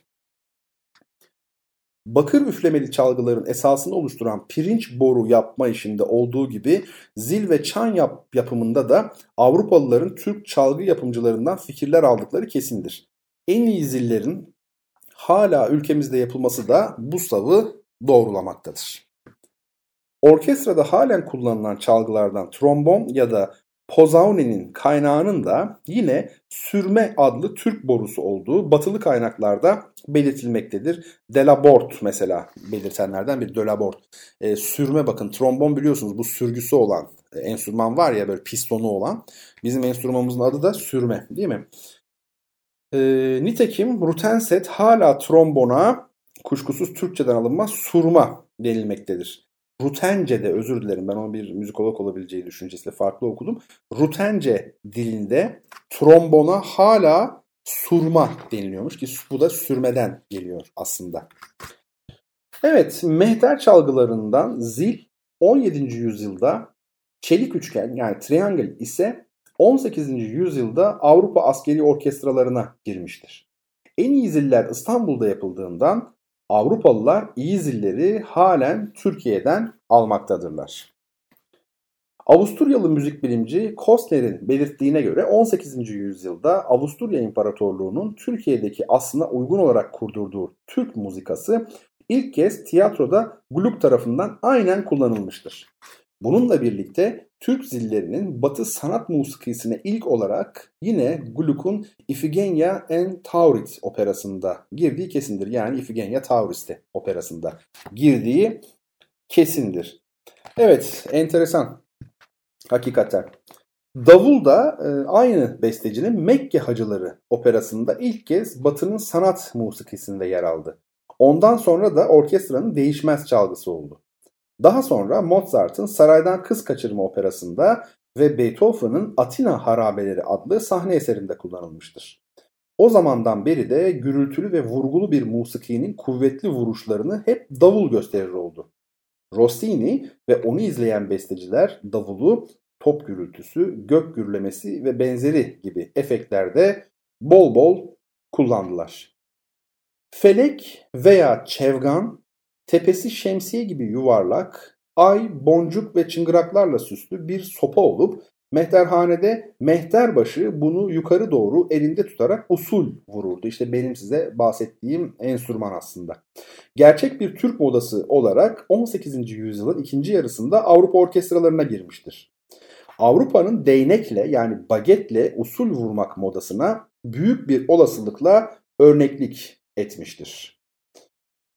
bakır üflemeli çalgıların esasını oluşturan pirinç boru yapma işinde olduğu gibi zil ve çan yap yapımında da Avrupalıların Türk çalgı yapımcılarından fikirler aldıkları kesindir. En iyi zillerin hala ülkemizde yapılması da bu savı doğrulamaktadır. Orkestrada halen kullanılan çalgılardan trombon ya da Pozaune'nin kaynağının da yine sürme adlı Türk borusu olduğu batılı kaynaklarda belirtilmektedir. Delabort mesela belirtenlerden bir Delabort. E, sürme bakın trombon biliyorsunuz bu sürgüsü olan e, enstrüman var ya böyle pistonu olan. Bizim enstrümanımızın adı da sürme değil mi? E, nitekim Rutenset hala trombona kuşkusuz Türkçeden alınma surma denilmektedir. Rutence'de özür dilerim ben onu bir müzikolog olabileceği düşüncesiyle farklı okudum. Rutence dilinde trombona hala surma deniliyormuş ki bu da sürmeden geliyor aslında. Evet mehter çalgılarından zil 17. yüzyılda çelik üçgen yani triangle ise 18. yüzyılda Avrupa askeri orkestralarına girmiştir. En iyi ziller İstanbul'da yapıldığından Avrupalılar iyi zilleri halen Türkiye'den almaktadırlar. Avusturyalı müzik bilimci Kostler'in belirttiğine göre 18. yüzyılda Avusturya İmparatorluğu'nun Türkiye'deki aslına uygun olarak kurdurduğu Türk muzikası ilk kez tiyatroda Gluck tarafından aynen kullanılmıştır. Bununla birlikte Türk zillerinin Batı sanat musikisine ilk olarak yine Gluck'un Iphigenia en Taurit operasında girdiği kesindir. Yani Iphigenia Tauriste operasında girdiği kesindir. Evet, enteresan. Hakikaten. Davul da e, aynı bestecinin Mekke Hacıları operasında ilk kez Batı'nın sanat musikisinde yer aldı. Ondan sonra da orkestranın değişmez çalgısı oldu. Daha sonra Mozart'ın Saraydan Kız Kaçırma operasında ve Beethoven'ın Atina Harabeleri adlı sahne eserinde kullanılmıştır. O zamandan beri de gürültülü ve vurgulu bir musikinin kuvvetli vuruşlarını hep davul gösterir oldu. Rossini ve onu izleyen besteciler davulu top gürültüsü, gök gürlemesi ve benzeri gibi efektlerde bol bol kullandılar. Felek veya çevgan Tepesi şemsiye gibi yuvarlak, ay, boncuk ve çıngıraklarla süslü bir sopa olup mehterhanede mehterbaşı bunu yukarı doğru elinde tutarak usul vururdu. İşte benim size bahsettiğim enstrüman aslında. Gerçek bir Türk modası olarak 18. yüzyılın ikinci yarısında Avrupa orkestralarına girmiştir. Avrupa'nın değnekle yani bagetle usul vurmak modasına büyük bir olasılıkla örneklik etmiştir.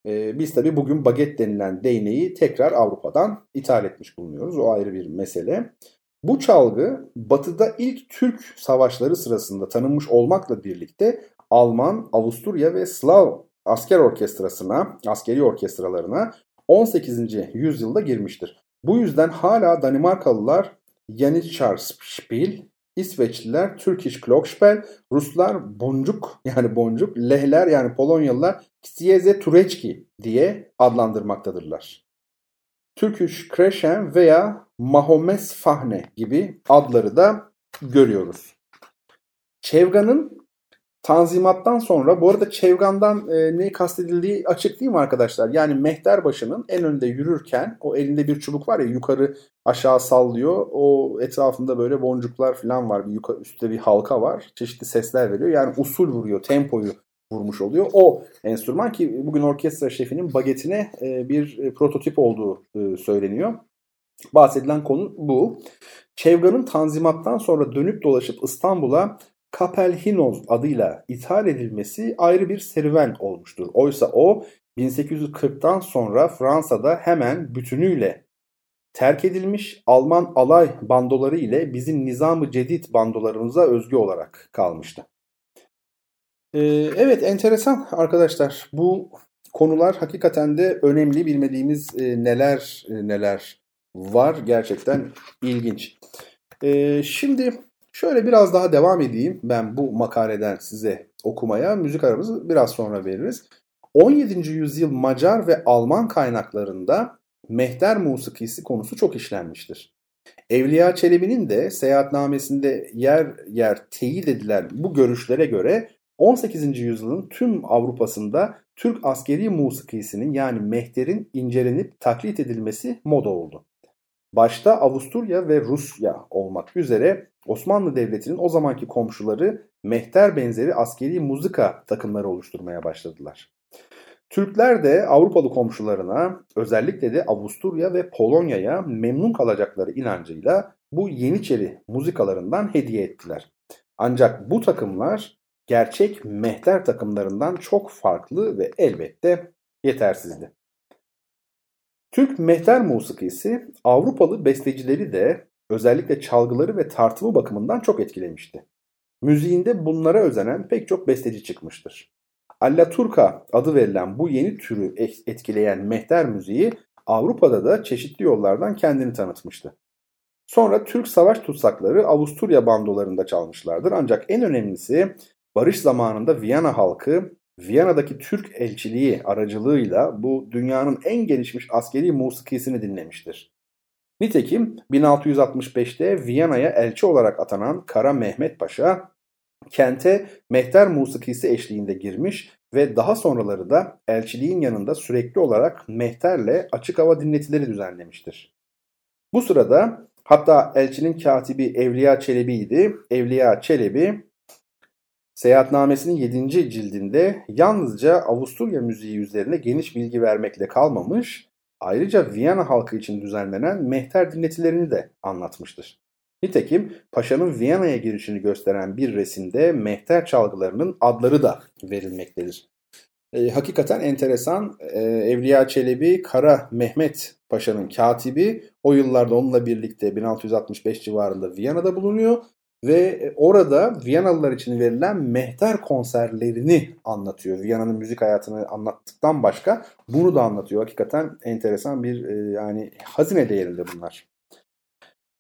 Ee, biz tabi bugün baget denilen değneği tekrar Avrupa'dan ithal etmiş bulunuyoruz. O ayrı bir mesele. Bu çalgı batıda ilk Türk savaşları sırasında tanınmış olmakla birlikte Alman, Avusturya ve Slav asker orkestrasına, askeri orkestralarına 18. yüzyılda girmiştir. Bu yüzden hala Danimarkalılar Janitsharspiel İsveçliler Turkish Glockenspiel, Ruslar boncuk yani boncuk, Lehler yani Polonyalılar Ksieze Tureçki diye adlandırmaktadırlar. Turkish Kreşen veya Mahomes Fahne gibi adları da görüyoruz. Çevgan'ın Tanzimattan sonra bu arada Çevgan'dan e, ne kastedildiği açık değil mi arkadaşlar? Yani mehter başının en önde yürürken o elinde bir çubuk var ya yukarı aşağı sallıyor. O etrafında böyle boncuklar falan var. Bir yukarı, üstte bir halka var. Çeşitli sesler veriyor. Yani usul vuruyor, tempoyu vurmuş oluyor. O enstrüman ki bugün orkestra şefinin bagetine e, bir e, prototip olduğu e, söyleniyor. Bahsedilen konu bu. Çevgan'ın Tanzimat'tan sonra dönüp dolaşıp İstanbul'a Kapelhinoz adıyla ithal edilmesi ayrı bir serüven olmuştur. Oysa o 1840'tan sonra Fransa'da hemen bütünüyle terk edilmiş Alman alay bandoları ile bizim Nizam-ı Cedid bandolarımıza özgü olarak kalmıştı. Ee, evet enteresan arkadaşlar bu konular hakikaten de önemli bilmediğimiz e, neler e, neler var gerçekten ilginç. Ee, şimdi Şöyle biraz daha devam edeyim ben bu makaleden size okumaya. Müzik aramızı biraz sonra veririz. 17. yüzyıl Macar ve Alman kaynaklarında mehter musikisi konusu çok işlenmiştir. Evliya Çelebi'nin de seyahatnamesinde yer yer teyit edilen bu görüşlere göre 18. yüzyılın tüm Avrupa'sında Türk askeri musikisinin yani mehter'in incelenip taklit edilmesi moda oldu. Başta Avusturya ve Rusya olmak üzere Osmanlı Devleti'nin o zamanki komşuları mehter benzeri askeri muzika takımları oluşturmaya başladılar. Türkler de Avrupalı komşularına özellikle de Avusturya ve Polonya'ya memnun kalacakları inancıyla bu Yeniçeri muzikalarından hediye ettiler. Ancak bu takımlar gerçek mehter takımlarından çok farklı ve elbette yetersizdi. Türk mehter musikisi Avrupalı bestecileri de özellikle çalgıları ve tartımı bakımından çok etkilemişti. Müziğinde bunlara özenen pek çok besteci çıkmıştır. Alla Turca adı verilen bu yeni türü etkileyen mehter müziği Avrupa'da da çeşitli yollardan kendini tanıtmıştı. Sonra Türk savaş tutsakları Avusturya bandolarında çalmışlardır. Ancak en önemlisi barış zamanında Viyana halkı Viyana'daki Türk elçiliği aracılığıyla bu dünyanın en gelişmiş askeri musikisini dinlemiştir. Nitekim 1665'te Viyana'ya elçi olarak atanan Kara Mehmet Paşa kente mehter musikisi eşliğinde girmiş ve daha sonraları da elçiliğin yanında sürekli olarak mehterle açık hava dinletileri düzenlemiştir. Bu sırada hatta elçinin katibi Evliya Çelebi'ydi. Evliya Çelebi Seyahatnamesinin 7. cildinde yalnızca Avusturya müziği üzerine geniş bilgi vermekle kalmamış, ayrıca Viyana halkı için düzenlenen mehter dinletilerini de anlatmıştır. Nitekim Paşa'nın Viyana'ya girişini gösteren bir resimde mehter çalgılarının adları da verilmektedir. E, hakikaten enteresan. E, Evliya Çelebi Kara Mehmet Paşa'nın katibi o yıllarda onunla birlikte 1665 civarında Viyana'da bulunuyor ve orada Viyanalılar için verilen mehter konserlerini anlatıyor. Viyana'nın müzik hayatını anlattıktan başka bunu da anlatıyor. Hakikaten enteresan bir e, yani hazine değerinde bunlar.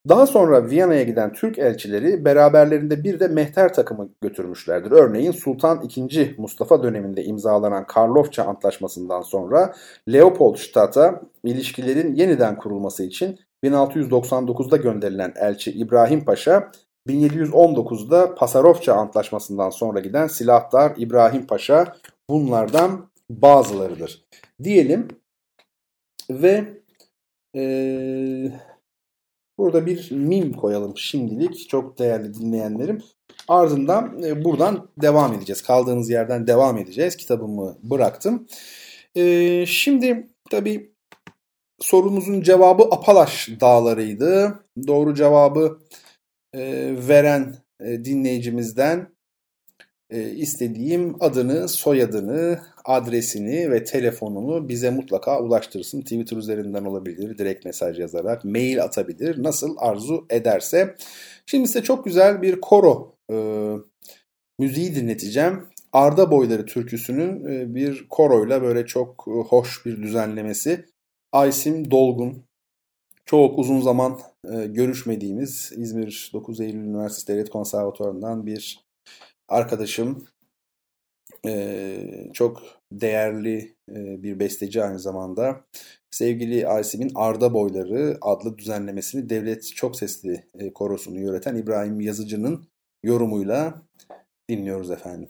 Daha sonra Viyana'ya giden Türk elçileri beraberlerinde bir de mehter takımı götürmüşlerdir. Örneğin Sultan II. Mustafa döneminde imzalanan Karlofça Antlaşması'ndan sonra Leopoldstadt'a ilişkilerin yeniden kurulması için 1699'da gönderilen elçi İbrahim Paşa 1719'da Pasarofça Antlaşması'ndan sonra giden silahdar İbrahim Paşa bunlardan bazılarıdır. Diyelim ve ee, Burada bir mim koyalım şimdilik çok değerli dinleyenlerim. Ardından e, buradan devam edeceğiz. Kaldığımız yerden devam edeceğiz. Kitabımı bıraktım. E, şimdi tabii sorumuzun cevabı Apalaş dağlarıydı. Doğru cevabı e, veren e, dinleyicimizden e, istediğim adını, soyadını, adresini ve telefonunu bize mutlaka ulaştırsın. Twitter üzerinden olabilir, direkt mesaj yazarak, mail atabilir, nasıl arzu ederse. Şimdi size çok güzel bir koro e, müziği dinleteceğim. Arda Boyları türküsünün e, bir koroyla böyle çok e, hoş bir düzenlemesi. Aysim Dolgun, çok uzun zaman e, görüşmediğimiz İzmir 9 Eylül Üniversitesi Devlet Konservatuvarı'ndan bir arkadaşım e, çok değerli e, bir besteci aynı zamanda. Sevgili Asim'in Arda Boyları adlı düzenlemesini Devlet Çok Sesli e, korosunu yöneten İbrahim Yazıcı'nın yorumuyla dinliyoruz efendim.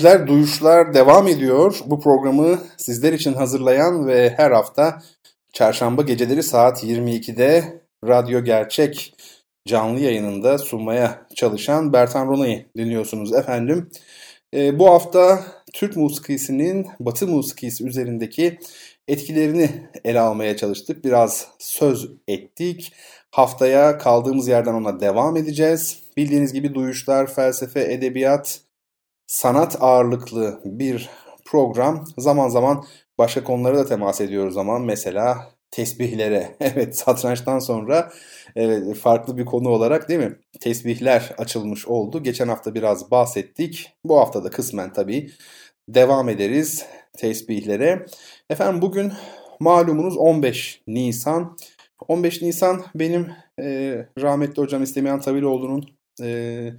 Dinleyiciler, Duyuşlar devam ediyor. Bu programı sizler için hazırlayan ve her hafta çarşamba geceleri saat 22'de Radyo Gerçek canlı yayınında sunmaya çalışan Bertan Rona'yı dinliyorsunuz efendim. E, bu hafta Türk musikisinin Batı musikisi üzerindeki etkilerini ele almaya çalıştık. Biraz söz ettik. Haftaya kaldığımız yerden ona devam edeceğiz. Bildiğiniz gibi duyuşlar, felsefe, edebiyat, sanat ağırlıklı bir program. Zaman zaman başka konulara da temas ediyoruz ama mesela tesbihlere. Evet satrançtan sonra evet, farklı bir konu olarak değil mi? Tesbihler açılmış oldu. Geçen hafta biraz bahsettik. Bu hafta da kısmen tabii devam ederiz tesbihlere. Efendim bugün malumunuz 15 Nisan. 15 Nisan benim e, rahmetli hocam İstemeyen Tabiloğlu'nun e,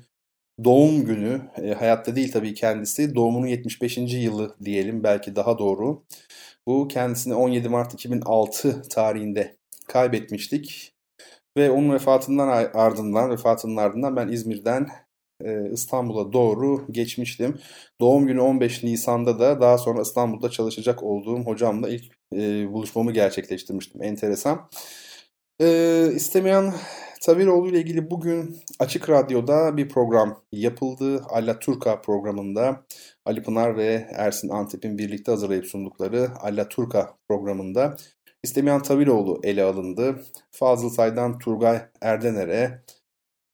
doğum günü, e, hayatta değil tabii kendisi, doğumunun 75. yılı diyelim belki daha doğru. Bu kendisini 17 Mart 2006 tarihinde kaybetmiştik. Ve onun vefatından ardından, vefatının ardından ben İzmir'den e, İstanbul'a doğru geçmiştim. Doğum günü 15 Nisan'da da daha sonra İstanbul'da çalışacak olduğum hocamla ilk e, buluşmamı gerçekleştirmiştim. Enteresan. E, istemeyen Taviroğlu ile ilgili bugün Açık Radyo'da bir program yapıldı. Alla Turka programında Ali Pınar ve Ersin Antep'in birlikte hazırlayıp sundukları Alla Turka programında İstemeyen Taviroğlu ele alındı. Fazıl Say'dan Turgay Erdener'e,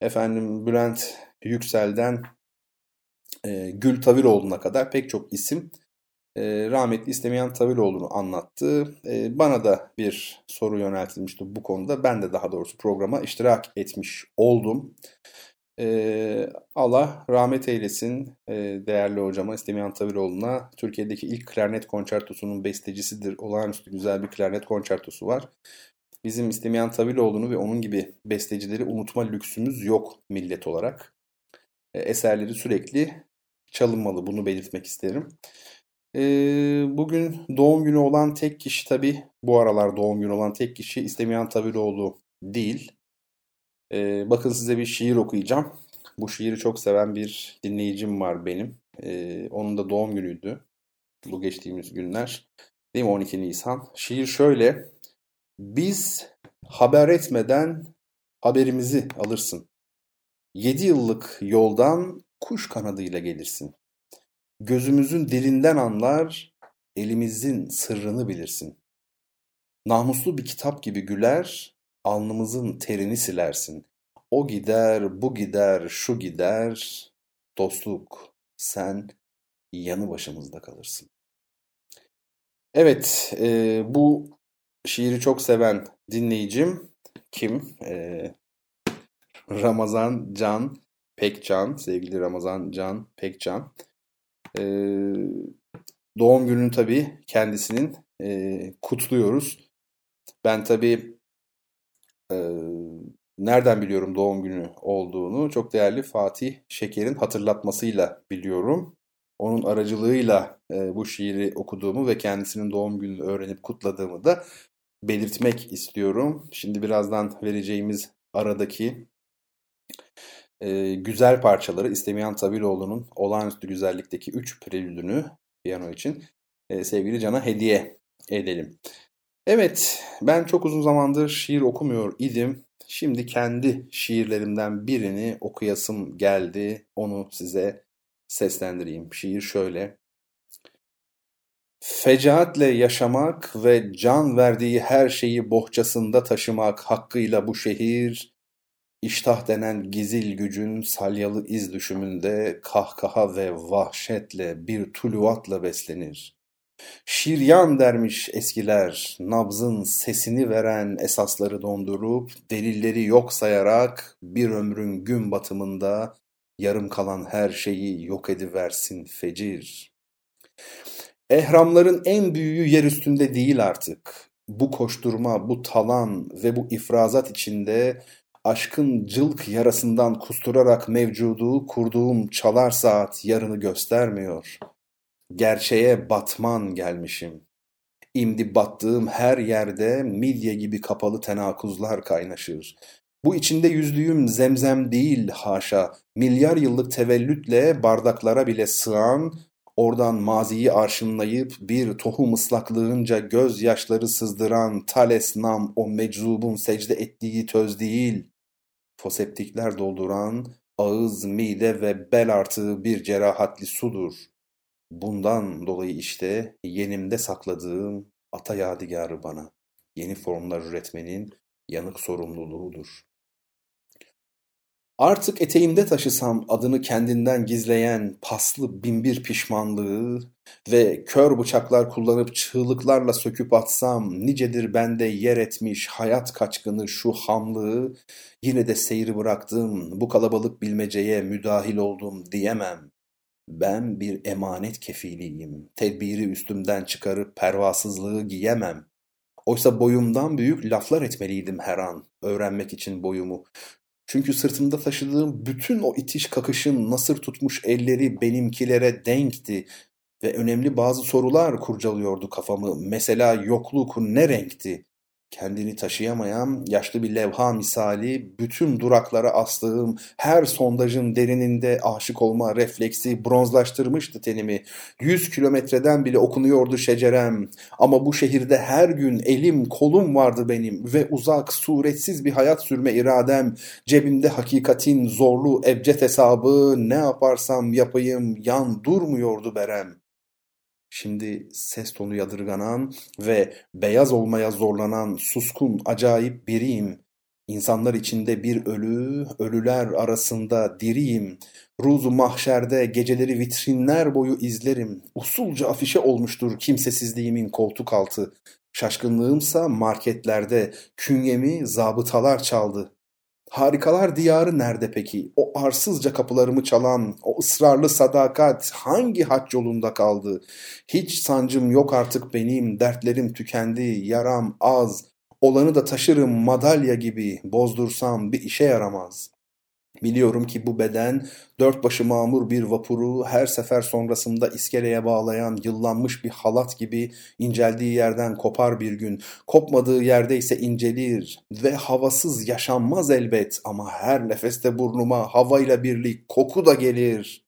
efendim Bülent Yüksel'den e, Gül Taviroğlu'na kadar pek çok isim e, rahmetli istemeyen Taviloğlu'nu anlattı. E, bana da bir soru yöneltilmişti bu konuda. Ben de daha doğrusu programa iştirak etmiş oldum. E, Allah rahmet eylesin değerli hocama İstemeyen Taviloğlu'na. Türkiye'deki ilk klarnet konçertosunun bestecisidir. Olağanüstü güzel bir klarnet konçertosu var. Bizim İstemeyen Taviloğlu'nu ve onun gibi bestecileri unutma lüksümüz yok millet olarak. Eserleri sürekli çalınmalı bunu belirtmek isterim. Ee, bugün doğum günü olan tek kişi tabi bu aralar doğum günü olan tek kişi İstemeyen Tabiroğlu değil. Ee, bakın size bir şiir okuyacağım. Bu şiiri çok seven bir dinleyicim var benim. Ee, onun da doğum günüydü bu geçtiğimiz günler. Değil mi 12 Nisan? Şiir şöyle. Biz haber etmeden haberimizi alırsın. Yedi yıllık yoldan kuş kanadıyla gelirsin. Gözümüzün dilinden anlar, elimizin sırrını bilirsin. Namuslu bir kitap gibi güler, alnımızın terini silersin. O gider, bu gider, şu gider, dostluk, sen yanı başımızda kalırsın. Evet, e, bu şiiri çok seven dinleyicim kim? E, Ramazan Can Pekcan, sevgili Ramazan Can Pekcan. E, doğum gününü tabii kendisinin e, kutluyoruz. Ben tabii e, nereden biliyorum doğum günü olduğunu? Çok değerli Fatih Şeker'in hatırlatmasıyla biliyorum. Onun aracılığıyla e, bu şiiri okuduğumu ve kendisinin doğum gününü öğrenip kutladığımı da belirtmek istiyorum. Şimdi birazdan vereceğimiz aradaki e, güzel parçaları İstemeyen Tabiloğlu'nun olağanüstü güzellikteki 3 prelüdünü piyano için e, sevgili Can'a hediye edelim. Evet ben çok uzun zamandır şiir okumuyor idim. Şimdi kendi şiirlerimden birini okuyasım geldi. Onu size seslendireyim. Şiir şöyle. Fecaatle yaşamak ve can verdiği her şeyi bohçasında taşımak hakkıyla bu şehir İştah denen gizil gücün salyalı iz düşümünde kahkaha ve vahşetle bir tuluvatla beslenir. Şiryan dermiş eskiler, nabzın sesini veren esasları dondurup, delilleri yok sayarak bir ömrün gün batımında yarım kalan her şeyi yok ediversin fecir. Ehramların en büyüğü yer üstünde değil artık. Bu koşturma, bu talan ve bu ifrazat içinde aşkın cılk yarasından kusturarak mevcudu kurduğum çalar saat yarını göstermiyor. Gerçeğe batman gelmişim. İmdi battığım her yerde midye gibi kapalı tenakuzlar kaynaşır. Bu içinde yüzdüğüm zemzem değil haşa, milyar yıllık tevellütle bardaklara bile sığan, oradan maziyi arşınlayıp bir tohum ıslaklığınca gözyaşları sızdıran Thales nam o meczubun secde ettiği töz değil, foseptikler dolduran ağız, mide ve bel artığı bir cerahatli sudur. Bundan dolayı işte yenimde sakladığım ata yadigarı bana yeni formlar üretmenin yanık sorumluluğudur. Artık eteğimde taşısam adını kendinden gizleyen paslı binbir pişmanlığı ve kör bıçaklar kullanıp çığlıklarla söküp atsam nicedir bende yer etmiş hayat kaçkını şu hamlığı yine de seyri bıraktım bu kalabalık bilmeceye müdahil oldum diyemem. Ben bir emanet kefiliyim. Tedbiri üstümden çıkarıp pervasızlığı giyemem. Oysa boyumdan büyük laflar etmeliydim her an, öğrenmek için boyumu. Çünkü sırtımda taşıdığım bütün o itiş kakışın nasır tutmuş elleri benimkilere denkti ve önemli bazı sorular kurcalıyordu kafamı. Mesela yokluk ne renkti? Kendini taşıyamayan yaşlı bir levha misali bütün duraklara astığım her sondajın derininde aşık olma refleksi bronzlaştırmıştı tenimi. Yüz kilometreden bile okunuyordu şecerem ama bu şehirde her gün elim kolum vardı benim ve uzak suretsiz bir hayat sürme iradem cebimde hakikatin zorlu ebced hesabı ne yaparsam yapayım yan durmuyordu berem. Şimdi ses tonu yadırganan ve beyaz olmaya zorlanan suskun acayip biriyim. İnsanlar içinde bir ölü, ölüler arasında diriyim. Ruzu mahşerde geceleri vitrinler boyu izlerim. Usulca afişe olmuştur kimsesizliğimin koltuk altı. Şaşkınlığımsa marketlerde künyemi zabıtalar çaldı. Harikalar diyarı nerede peki? O arsızca kapılarımı çalan, o ısrarlı sadakat hangi haç yolunda kaldı? Hiç sancım yok artık benim, dertlerim tükendi, yaram az. Olanı da taşırım madalya gibi, bozdursam bir işe yaramaz. Biliyorum ki bu beden dört başı mamur bir vapuru her sefer sonrasında iskeleye bağlayan yıllanmış bir halat gibi inceldiği yerden kopar bir gün. Kopmadığı yerde ise incelir ve havasız yaşanmaz elbet ama her nefeste burnuma havayla birlik koku da gelir.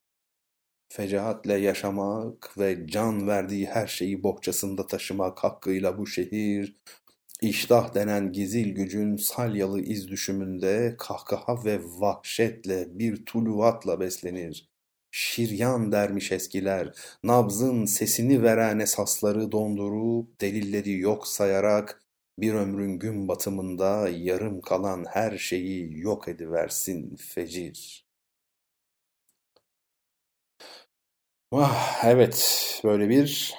Fecahatle yaşamak ve can verdiği her şeyi bohçasında taşımak hakkıyla bu şehir İştah denen gizil gücün salyalı iz düşümünde kahkaha ve vahşetle bir tuluvatla beslenir. Şiryan dermiş eskiler, nabzın sesini veren esasları dondurup delilleri yok sayarak bir ömrün gün batımında yarım kalan her şeyi yok ediversin fecir. Ah, evet böyle bir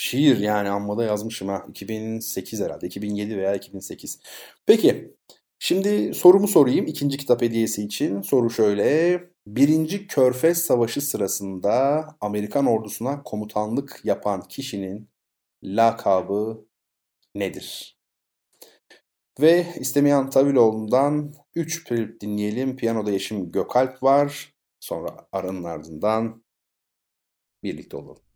Şiir yani ammada yazmışım ha. 2008 herhalde. 2007 veya 2008. Peki. Şimdi sorumu sorayım ikinci kitap hediyesi için. Soru şöyle. Birinci Körfez Savaşı sırasında Amerikan ordusuna komutanlık yapan kişinin lakabı nedir? Ve istemeyen Taviloğlu'ndan 3 klip dinleyelim. Piyanoda Yeşim Gökalp var. Sonra aranın ardından birlikte olalım.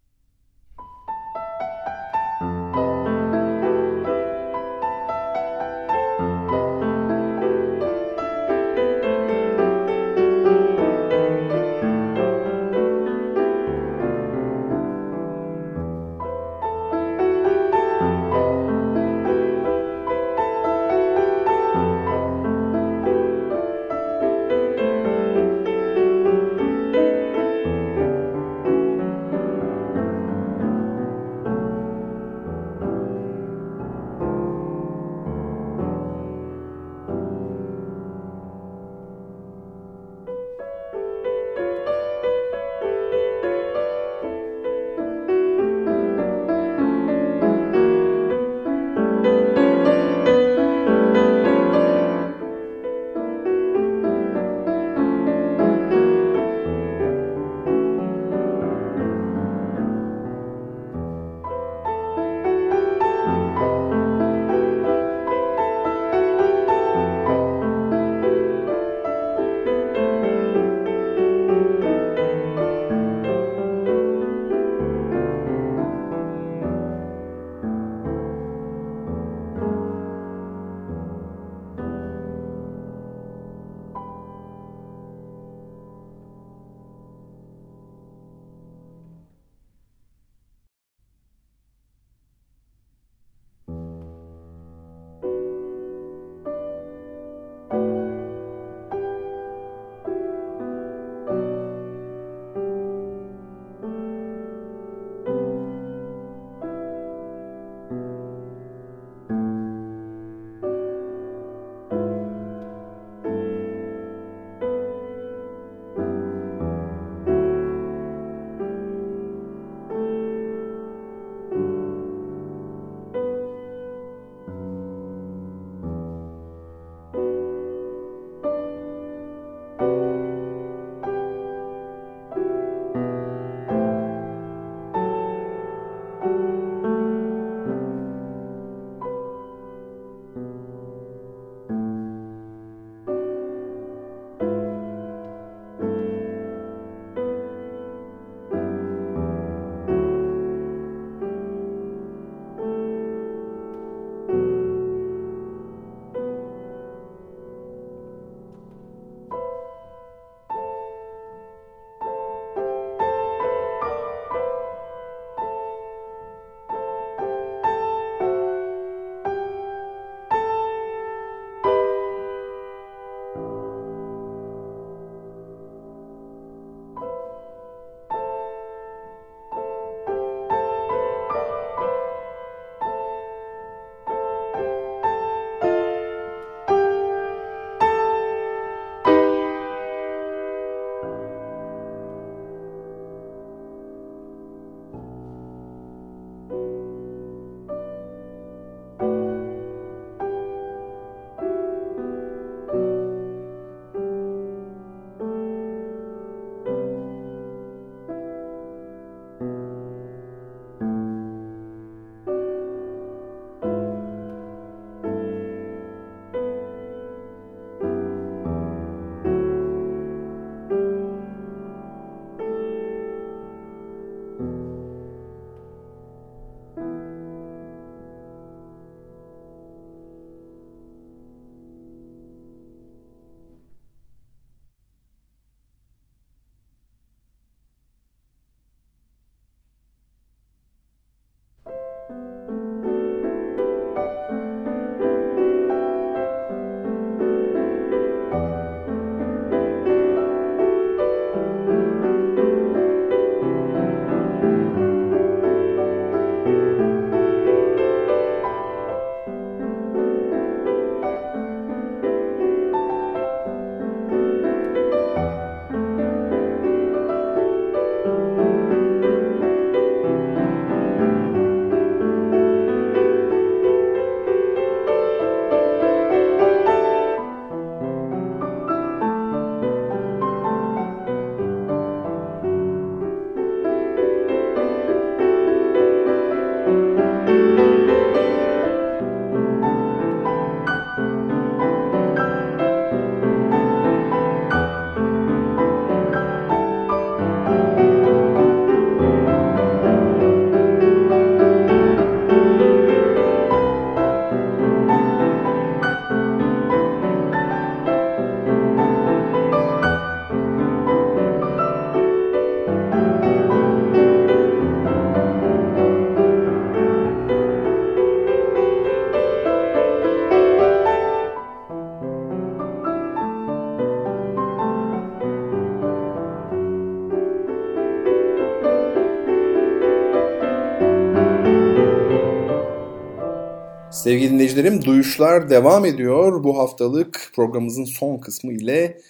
Sevgili dinleyicilerim duyuşlar devam ediyor. Bu haftalık programımızın son kısmı ile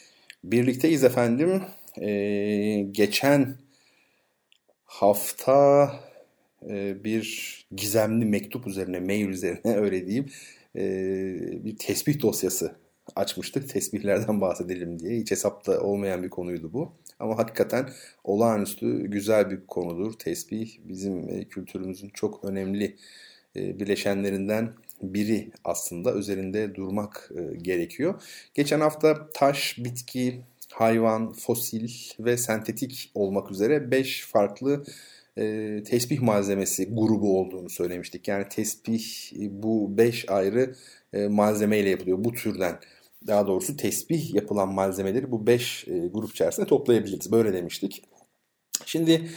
birlikteyiz efendim. Ee, geçen hafta e, bir gizemli mektup üzerine, mail üzerine öyle diyeyim e, bir tesbih dosyası açmıştık. Tesbihlerden bahsedelim diye. Hiç hesapta olmayan bir konuydu bu. Ama hakikaten olağanüstü güzel bir konudur. Tesbih bizim e, kültürümüzün çok önemli e, bileşenlerinden biri aslında üzerinde durmak e, gerekiyor. Geçen hafta taş, bitki, hayvan, fosil ve sentetik olmak üzere 5 farklı e, tesbih malzemesi grubu olduğunu söylemiştik. Yani tesbih bu 5 ayrı e, malzemeyle yapılıyor. Bu türden daha doğrusu tesbih yapılan malzemeleri bu 5 e, grup içerisinde toplayabiliriz. Böyle demiştik. Şimdi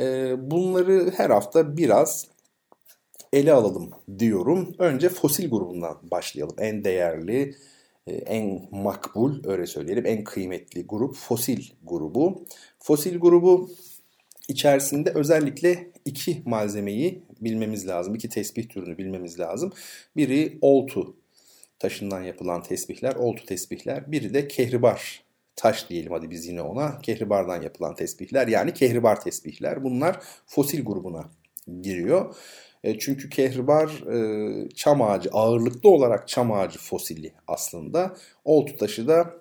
e, bunları her hafta biraz ele alalım diyorum. Önce fosil grubundan başlayalım. En değerli, e, en makbul öyle söyleyelim en kıymetli grup fosil grubu. Fosil grubu içerisinde özellikle iki malzemeyi bilmemiz lazım. İki tesbih türünü bilmemiz lazım. Biri oltu taşından yapılan tesbihler, oltu tesbihler. Biri de kehribar taş diyelim hadi biz yine ona. Kehribardan yapılan tesbihler yani kehribar tesbihler. Bunlar fosil grubuna giriyor. E, çünkü kehribar e, çam ağacı ağırlıklı olarak çam ağacı fosili aslında. Oltu taşı da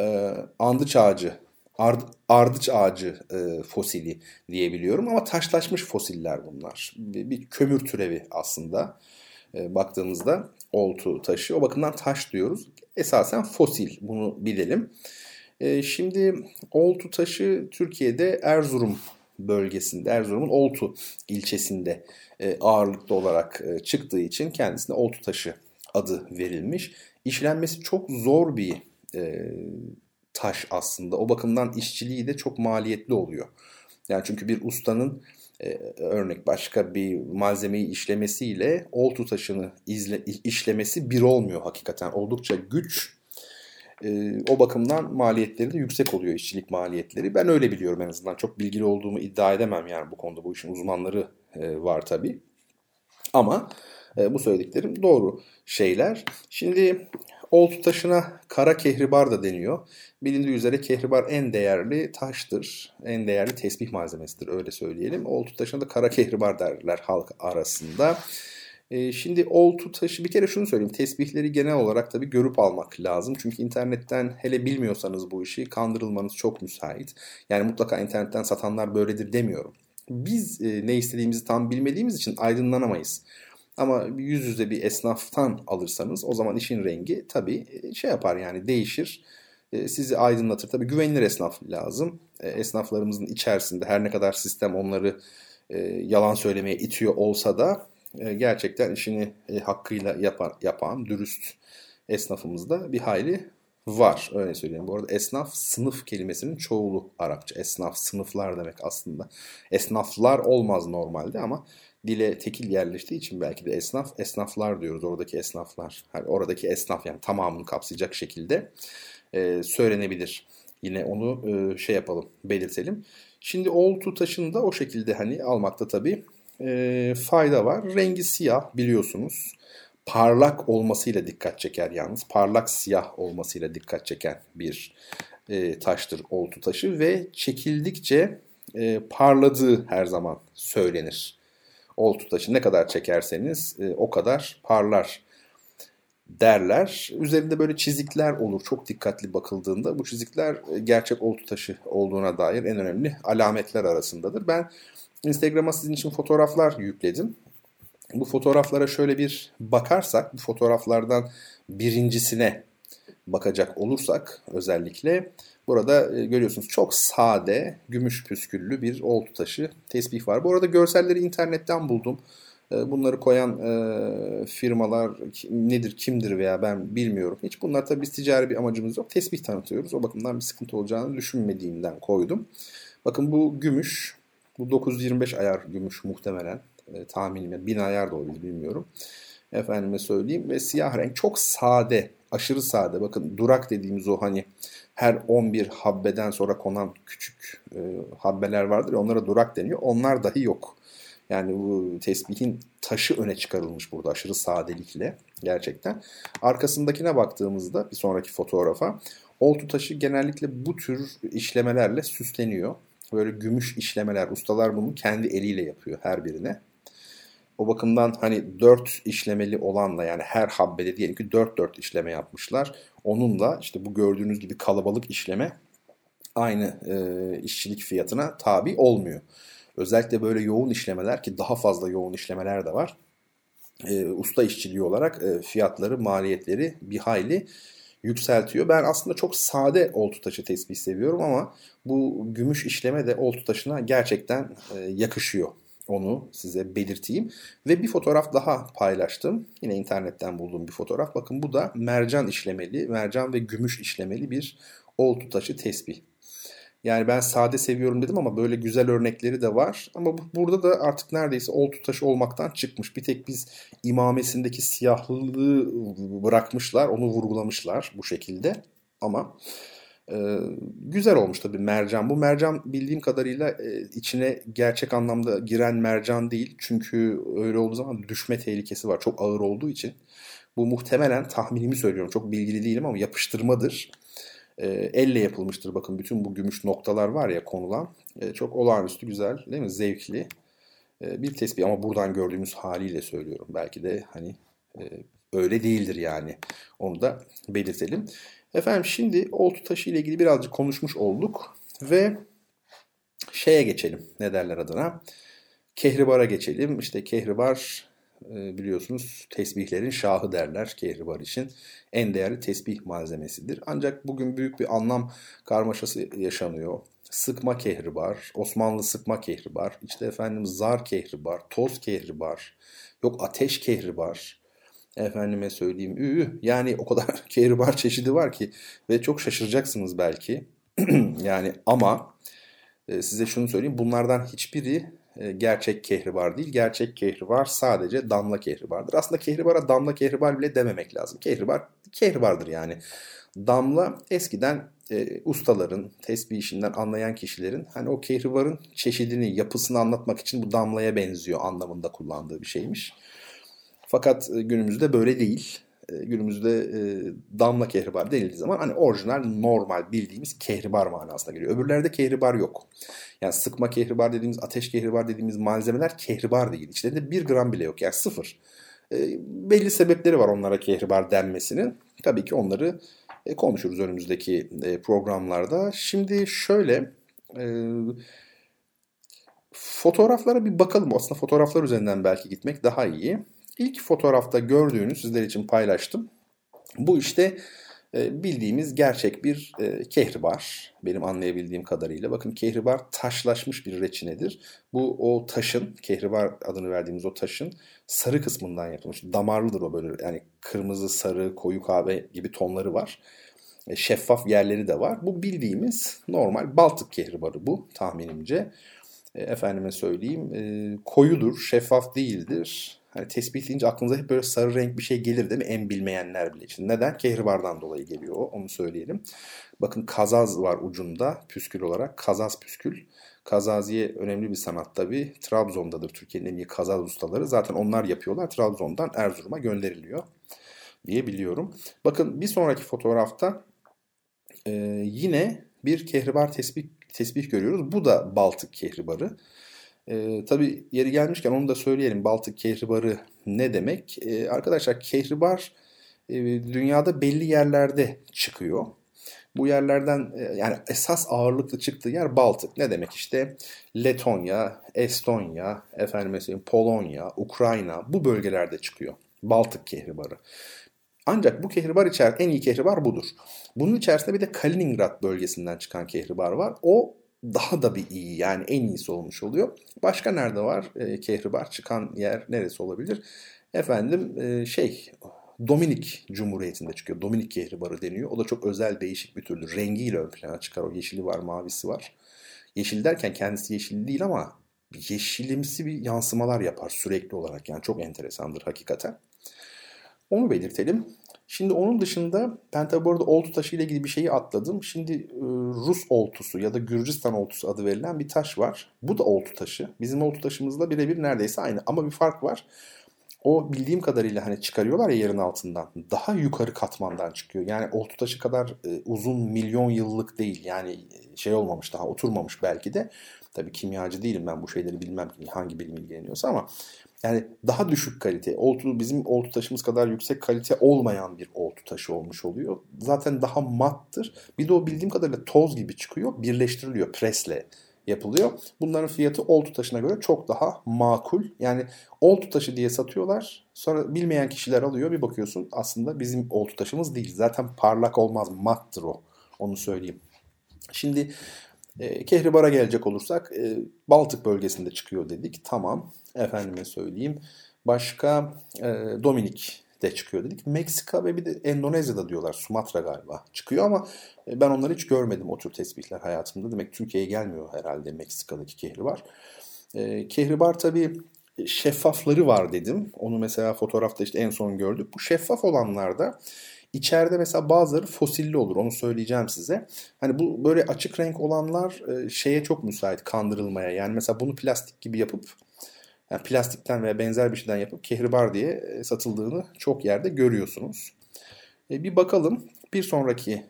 e, andıç ağacı ard, ardıç ağacı e, fosili diyebiliyorum ama taşlaşmış fosiller bunlar. Bir, bir kömür türevi aslında baktığımızda oltu taşı o bakımdan taş diyoruz. Esasen fosil bunu bilelim. Şimdi oltu taşı Türkiye'de Erzurum bölgesinde Erzurum'un Oltu ilçesinde e, ağırlıklı olarak e, çıktığı için kendisine Oltu taşı adı verilmiş. İşlenmesi çok zor bir e, taş aslında. O bakımdan işçiliği de çok maliyetli oluyor. Yani çünkü bir ustanın e, örnek başka bir malzemeyi işlemesiyle oltu taşını izle, işlemesi bir olmuyor hakikaten. Oldukça güç o bakımdan maliyetleri de yüksek oluyor işçilik maliyetleri. Ben öyle biliyorum en azından. Çok bilgili olduğumu iddia edemem yani bu konuda. Bu işin uzmanları e, var tabii. Ama e, bu söylediklerim doğru şeyler. Şimdi oltu taşına kara kehribar da deniyor. Bilindiği üzere kehribar en değerli taştır. En değerli tesbih malzemesidir öyle söyleyelim. Oltu taşına da kara kehribar derler halk arasında. E, şimdi oltu taşı bir kere şunu söyleyeyim. Tesbihleri genel olarak tabii görüp almak lazım. Çünkü internetten hele bilmiyorsanız bu işi kandırılmanız çok müsait. Yani mutlaka internetten satanlar böyledir demiyorum. Biz e, ne istediğimizi tam bilmediğimiz için aydınlanamayız. Ama yüz yüze bir esnaftan alırsanız o zaman işin rengi tabii e, şey yapar yani değişir. E, sizi aydınlatır. Tabii güvenilir esnaf lazım. E, esnaflarımızın içerisinde her ne kadar sistem onları yalan söylemeye itiyor olsa da gerçekten işini hakkıyla yapan, yapan dürüst esnafımızda bir hayli var. Öyle söyleyeyim. Bu arada esnaf sınıf kelimesinin çoğulu Arapça. Esnaf sınıflar demek aslında. Esnaflar olmaz normalde ama dile tekil yerleştiği için belki de esnaf esnaflar diyoruz. Oradaki esnaflar. Yani oradaki esnaf yani tamamını kapsayacak şekilde e, söylenebilir. Yine onu e, şey yapalım, belirtelim. Şimdi oltu taşını da o şekilde hani almakta tabii e, fayda var. Rengi siyah biliyorsunuz. Parlak olmasıyla dikkat çeker yalnız. Parlak siyah olmasıyla dikkat çeken bir e, taştır oltu taşı ve çekildikçe e, parladığı her zaman söylenir. Oltu taşı ne kadar çekerseniz e, o kadar parlar derler. Üzerinde böyle çizikler olur çok dikkatli bakıldığında. Bu çizikler e, gerçek oltu taşı olduğuna dair en önemli alametler arasındadır. Ben Instagram'a sizin için fotoğraflar yükledim. Bu fotoğraflara şöyle bir bakarsak, bu fotoğraflardan birincisine bakacak olursak özellikle burada e, görüyorsunuz çok sade, gümüş püsküllü bir oltu taşı tesbih var. Bu arada görselleri internetten buldum. E, bunları koyan e, firmalar nedir, kimdir veya ben bilmiyorum. Hiç bunlar tabii biz ticari bir amacımız yok. Tesbih tanıtıyoruz. O bakımdan bir sıkıntı olacağını düşünmediğimden koydum. Bakın bu gümüş, bu 925 ayar gümüş muhtemelen e, tahminime 1000 ayar da olabilir bilmiyorum. Efendime söyleyeyim ve siyah renk çok sade, aşırı sade. Bakın durak dediğimiz o hani her 11 habbeden sonra konan küçük e, habbeler vardır ya onlara durak deniyor. Onlar dahi yok. Yani bu tesbihin taşı öne çıkarılmış burada aşırı sadelikle gerçekten. Arkasındakine baktığımızda bir sonraki fotoğrafa oltu taşı genellikle bu tür işlemelerle süsleniyor. Böyle gümüş işlemeler. Ustalar bunu kendi eliyle yapıyor her birine. O bakımdan hani 4 işlemeli olanla yani her habbede diyelim ki 4-4 işleme yapmışlar. Onunla işte bu gördüğünüz gibi kalabalık işleme aynı e, işçilik fiyatına tabi olmuyor. Özellikle böyle yoğun işlemeler ki daha fazla yoğun işlemeler de var. E, usta işçiliği olarak e, fiyatları, maliyetleri bir hayli yükseltiyor. Ben aslında çok sade oltu taşı tesbih seviyorum ama bu gümüş işleme de oltu taşına gerçekten e, yakışıyor. Onu size belirteyim. Ve bir fotoğraf daha paylaştım. Yine internetten bulduğum bir fotoğraf. Bakın bu da mercan işlemeli, mercan ve gümüş işlemeli bir oltu taşı tesbih. Yani ben sade seviyorum dedim ama böyle güzel örnekleri de var. Ama burada da artık neredeyse oltu taşı olmaktan çıkmış. Bir tek biz imamesindeki siyahlığı bırakmışlar, onu vurgulamışlar bu şekilde. Ama e, güzel olmuş tabii mercan. Bu mercan bildiğim kadarıyla e, içine gerçek anlamda giren mercan değil. Çünkü öyle olduğu zaman düşme tehlikesi var. Çok ağır olduğu için. Bu muhtemelen tahminimi söylüyorum. Çok bilgili değilim ama yapıştırmadır e, elle yapılmıştır. Bakın bütün bu gümüş noktalar var ya konulan. E, çok olağanüstü güzel değil mi? Zevkli e, bir tespih ama buradan gördüğümüz haliyle söylüyorum. Belki de hani e, öyle değildir yani. Onu da belirtelim. Efendim şimdi oltu taşı ile ilgili birazcık konuşmuş olduk ve şeye geçelim. Ne derler adına? Kehribara geçelim. İşte kehribar ee, biliyorsunuz tesbihlerin şahı derler kehribar için. En değerli tesbih malzemesidir. Ancak bugün büyük bir anlam karmaşası yaşanıyor. Sıkma kehribar, Osmanlı sıkma kehribar, işte efendim zar kehribar, toz kehribar, yok ateş kehribar, efendime söyleyeyim ü yani o kadar kehribar çeşidi var ki ve çok şaşıracaksınız belki. yani ama e, size şunu söyleyeyim bunlardan hiçbiri e, gerçek kehribar değil. Gerçek kehribar sadece damla kehribardır. Aslında kehribara damla kehribar bile dememek lazım. Kehribar kehribardır yani. Damla eskiden e, ustaların, tesbih işinden anlayan kişilerin hani o kehribarın çeşidini, yapısını anlatmak için bu damlaya benziyor anlamında kullandığı bir şeymiş. Fakat e, günümüzde böyle değil. E, günümüzde e, damla kehribar denildiği zaman hani orijinal normal bildiğimiz kehribar manasına geliyor. Öbürlerde kehribar yok. Yani sıkma kehribar dediğimiz, ateş kehribar dediğimiz malzemeler kehribar değil. İçlerinde bir gram bile yok yani sıfır. Belli sebepleri var onlara kehribar denmesinin. Tabii ki onları konuşuruz önümüzdeki programlarda. Şimdi şöyle... Fotoğraflara bir bakalım. Aslında fotoğraflar üzerinden belki gitmek daha iyi. İlk fotoğrafta gördüğünüz sizler için paylaştım. Bu işte e, bildiğimiz gerçek bir e, kehribar. Benim anlayabildiğim kadarıyla. Bakın kehribar taşlaşmış bir reçinedir. Bu o taşın, kehribar adını verdiğimiz o taşın sarı kısmından yapılmış. Damarlıdır o böyle yani kırmızı, sarı, koyu kahve gibi tonları var. E, şeffaf yerleri de var. Bu bildiğimiz normal Baltık kehribarı bu tahminimce. Efendime söyleyeyim koyudur, şeffaf değildir Hani tespih deyince aklınıza hep böyle sarı renk bir şey gelir değil mi? En bilmeyenler bile için. Neden? Kehribardan dolayı geliyor o. Onu söyleyelim. Bakın kazaz var ucunda püskül olarak. Kazaz püskül. Kazaziye önemli bir sanat tabi. Trabzon'dadır Türkiye'nin en iyi kazaz ustaları. Zaten onlar yapıyorlar. Trabzon'dan Erzurum'a gönderiliyor diye biliyorum. Bakın bir sonraki fotoğrafta e, yine bir kehribar tesbih, tesbih görüyoruz. Bu da Baltık kehribarı. E, tabii yeri gelmişken onu da söyleyelim. Baltık kehribarı ne demek? E, arkadaşlar kehribar e, dünyada belli yerlerde çıkıyor. Bu yerlerden e, yani esas ağırlıklı çıktığı yer Baltık. Ne demek işte Letonya, Estonya, efendim mesela Polonya, Ukrayna bu bölgelerde çıkıyor. Baltık kehribarı. Ancak bu kehribar içer en iyi kehribar budur. Bunun içerisinde bir de Kaliningrad bölgesinden çıkan kehribar var. O daha da bir iyi yani en iyisi olmuş oluyor. Başka nerede var e, kehribar çıkan yer neresi olabilir? Efendim e, şey Dominik Cumhuriyeti'nde çıkıyor. Dominik kehribarı deniyor. O da çok özel değişik bir türlü. Rengiyle ön plana çıkar. O yeşili var, mavisi var. Yeşil derken kendisi yeşil değil ama yeşilimsi bir yansımalar yapar sürekli olarak. Yani çok enteresandır hakikaten. Onu belirtelim. Şimdi onun dışında ben tabi bu arada oltu taşı ile ilgili bir şeyi atladım. Şimdi e, Rus oltusu ya da Gürcistan oltusu adı verilen bir taş var. Bu da oltu taşı. Bizim oltu taşımızla birebir neredeyse aynı ama bir fark var. O bildiğim kadarıyla hani çıkarıyorlar ya yerin altından. Daha yukarı katmandan çıkıyor. Yani oltu taşı kadar e, uzun milyon yıllık değil. Yani e, şey olmamış daha oturmamış belki de. Tabii kimyacı değilim ben bu şeyleri bilmem hangi bilim ilgileniyorsa ama yani daha düşük kalite. Oltu bizim oltu taşımız kadar yüksek kalite olmayan bir oltu taşı olmuş oluyor. Zaten daha mattır. Bir de o bildiğim kadarıyla toz gibi çıkıyor. Birleştiriliyor presle yapılıyor. Bunların fiyatı oltu taşına göre çok daha makul. Yani oltu taşı diye satıyorlar. Sonra bilmeyen kişiler alıyor. Bir bakıyorsun aslında bizim oltu taşımız değil. Zaten parlak olmaz. Mattır o. Onu söyleyeyim. Şimdi e, Kehribar'a gelecek olursak e, Baltık bölgesinde çıkıyor dedik. Tamam. Efendime söyleyeyim. Başka e, Dominik de çıkıyor dedik. Meksika ve bir de Endonezya'da diyorlar. Sumatra galiba çıkıyor ama e, ben onları hiç görmedim o tür tesbihler hayatımda. Demek Türkiye'ye gelmiyor herhalde Meksika'daki kehribar. E, kehribar tabii şeffafları var dedim. Onu mesela fotoğrafta işte en son gördük. Bu şeffaf olanlarda İçeride mesela bazıları fosilli olur onu söyleyeceğim size. Hani bu böyle açık renk olanlar e, şeye çok müsait kandırılmaya. Yani mesela bunu plastik gibi yapıp yani plastikten veya benzer bir şeyden yapıp kehribar diye e, satıldığını çok yerde görüyorsunuz. E bir bakalım bir sonraki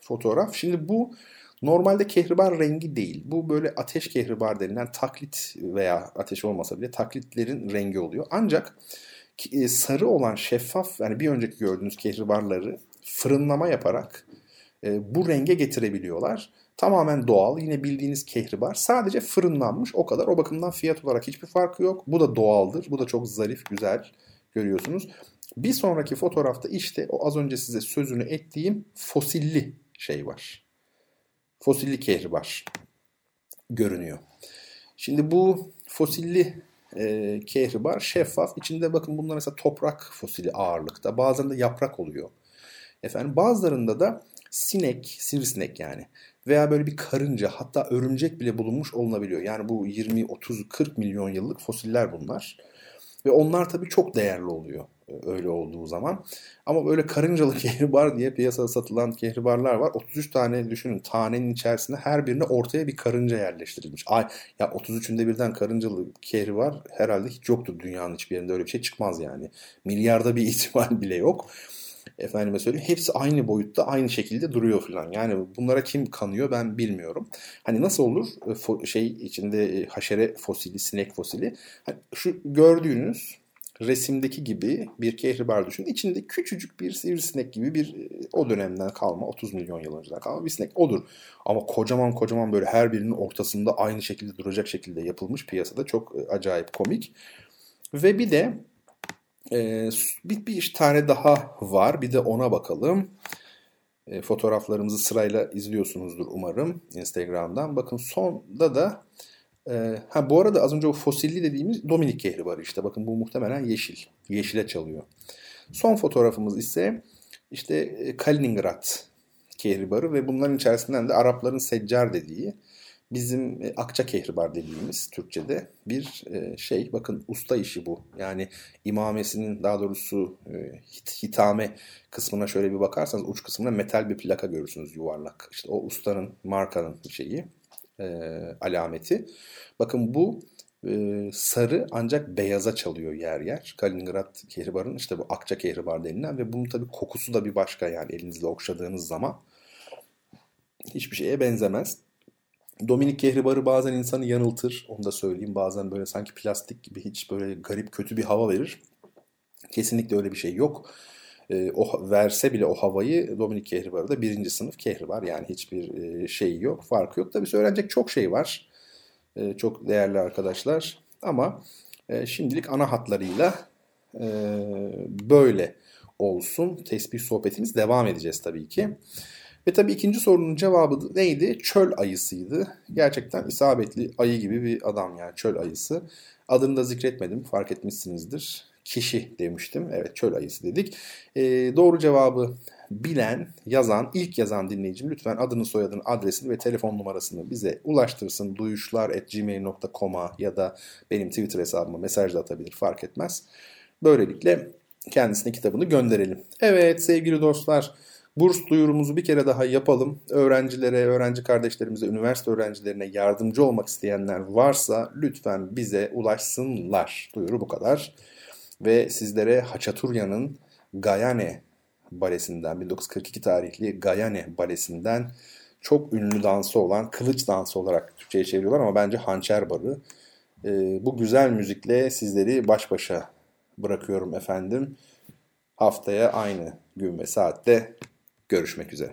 fotoğraf. Şimdi bu normalde kehribar rengi değil. Bu böyle ateş kehribar denilen taklit veya ateş olmasa bile taklitlerin rengi oluyor. Ancak e, sarı olan şeffaf yani bir önceki gördüğünüz kehribarları fırınlama yaparak e, bu renge getirebiliyorlar. Tamamen doğal yine bildiğiniz kehribar sadece fırınlanmış o kadar. O bakımdan fiyat olarak hiçbir farkı yok. Bu da doğaldır. Bu da çok zarif güzel görüyorsunuz. Bir sonraki fotoğrafta işte o az önce size sözünü ettiğim fosilli şey var. Fosilli kehribar görünüyor. Şimdi bu fosilli e, kehribar şeffaf. İçinde bakın bunlar mesela toprak fosili ağırlıkta. Bazen de yaprak oluyor. Efendim bazılarında da sinek, sivrisinek yani veya böyle bir karınca hatta örümcek bile bulunmuş olunabiliyor. Yani bu 20, 30, 40 milyon yıllık fosiller bunlar. Ve onlar tabii çok değerli oluyor öyle olduğu zaman. Ama böyle karıncalı kehribar diye piyasada satılan kehribarlar var. 33 tane düşünün tanenin içerisinde her birine ortaya bir karınca yerleştirilmiş. Ay ya 33'ünde birden karıncalı kehribar herhalde hiç yoktur dünyanın hiçbir yerinde öyle bir şey çıkmaz yani. Milyarda bir ihtimal bile yok efendime söyleyeyim hepsi aynı boyutta aynı şekilde duruyor falan. Yani bunlara kim kanıyor ben bilmiyorum. Hani nasıl olur e, şey içinde e, haşere fosili, sinek fosili. Hani şu gördüğünüz resimdeki gibi bir kehribar düşün. İçinde küçücük bir sivrisinek gibi bir e, o dönemden kalma 30 milyon yıl önceden kalma bir sinek odur. Ama kocaman kocaman böyle her birinin ortasında aynı şekilde duracak şekilde yapılmış piyasada çok acayip komik. Ve bir de ee, bir, bir tane daha var. Bir de ona bakalım. E, fotoğraflarımızı sırayla izliyorsunuzdur umarım Instagram'dan. Bakın sonda da e, ha bu arada az önce o fosilli dediğimiz Dominik kehribarı işte. Bakın bu muhtemelen yeşil. Yeşile çalıyor. Son fotoğrafımız ise işte e, Kaliningrad kehribarı ve bunların içerisinden de Arapların seccar dediği bizim e, akça kehribar dediğimiz Türkçe'de bir e, şey. Bakın usta işi bu. Yani imamesinin daha doğrusu hit, hitame kısmına şöyle bir bakarsanız uç kısmında metal bir plaka görürsünüz yuvarlak. İşte o ustanın markanın şeyi alameti. Bakın bu sarı ancak beyaza çalıyor yer yer. Kaliningrad kehribarın işte bu akça kehribar denilen ve bunun tabii kokusu da bir başka yani elinizle okşadığınız zaman hiçbir şeye benzemez. Dominik Kehribar'ı bazen insanı yanıltır. Onu da söyleyeyim. Bazen böyle sanki plastik gibi hiç böyle garip kötü bir hava verir. Kesinlikle öyle bir şey yok. E, o verse bile o havayı Dominik Kehribar'da birinci sınıf Kehribar. Yani hiçbir e, şey yok, farkı yok. Tabii söylenecek çok şey var. E, çok değerli arkadaşlar. Ama e, şimdilik ana hatlarıyla e, böyle olsun. Tesbih sohbetimiz devam edeceğiz tabii ki. Ve tabii ikinci sorunun cevabı neydi? Çöl ayısıydı. Gerçekten isabetli ayı gibi bir adam yani çöl ayısı. Adını da zikretmedim fark etmişsinizdir. Kişi demiştim. Evet çöl ayısı dedik. E, doğru cevabı bilen, yazan, ilk yazan dinleyicim lütfen adını, soyadını, adresini ve telefon numarasını bize ulaştırsın. duyuşlar.gmail.com'a ya da benim Twitter hesabıma mesaj da atabilir fark etmez. Böylelikle kendisine kitabını gönderelim. Evet sevgili dostlar burs duyurumuzu bir kere daha yapalım. Öğrencilere, öğrenci kardeşlerimize, üniversite öğrencilerine yardımcı olmak isteyenler varsa lütfen bize ulaşsınlar. Duyuru bu kadar. Ve sizlere Haçaturya'nın Gayane balesinden 1942 tarihli Gayane balesinden çok ünlü dansı olan kılıç dansı olarak Türkçe'ye çeviriyorlar ama bence hançer barı. E, bu güzel müzikle sizleri baş başa bırakıyorum efendim. Haftaya aynı gün ve saatte görüşmek üzere.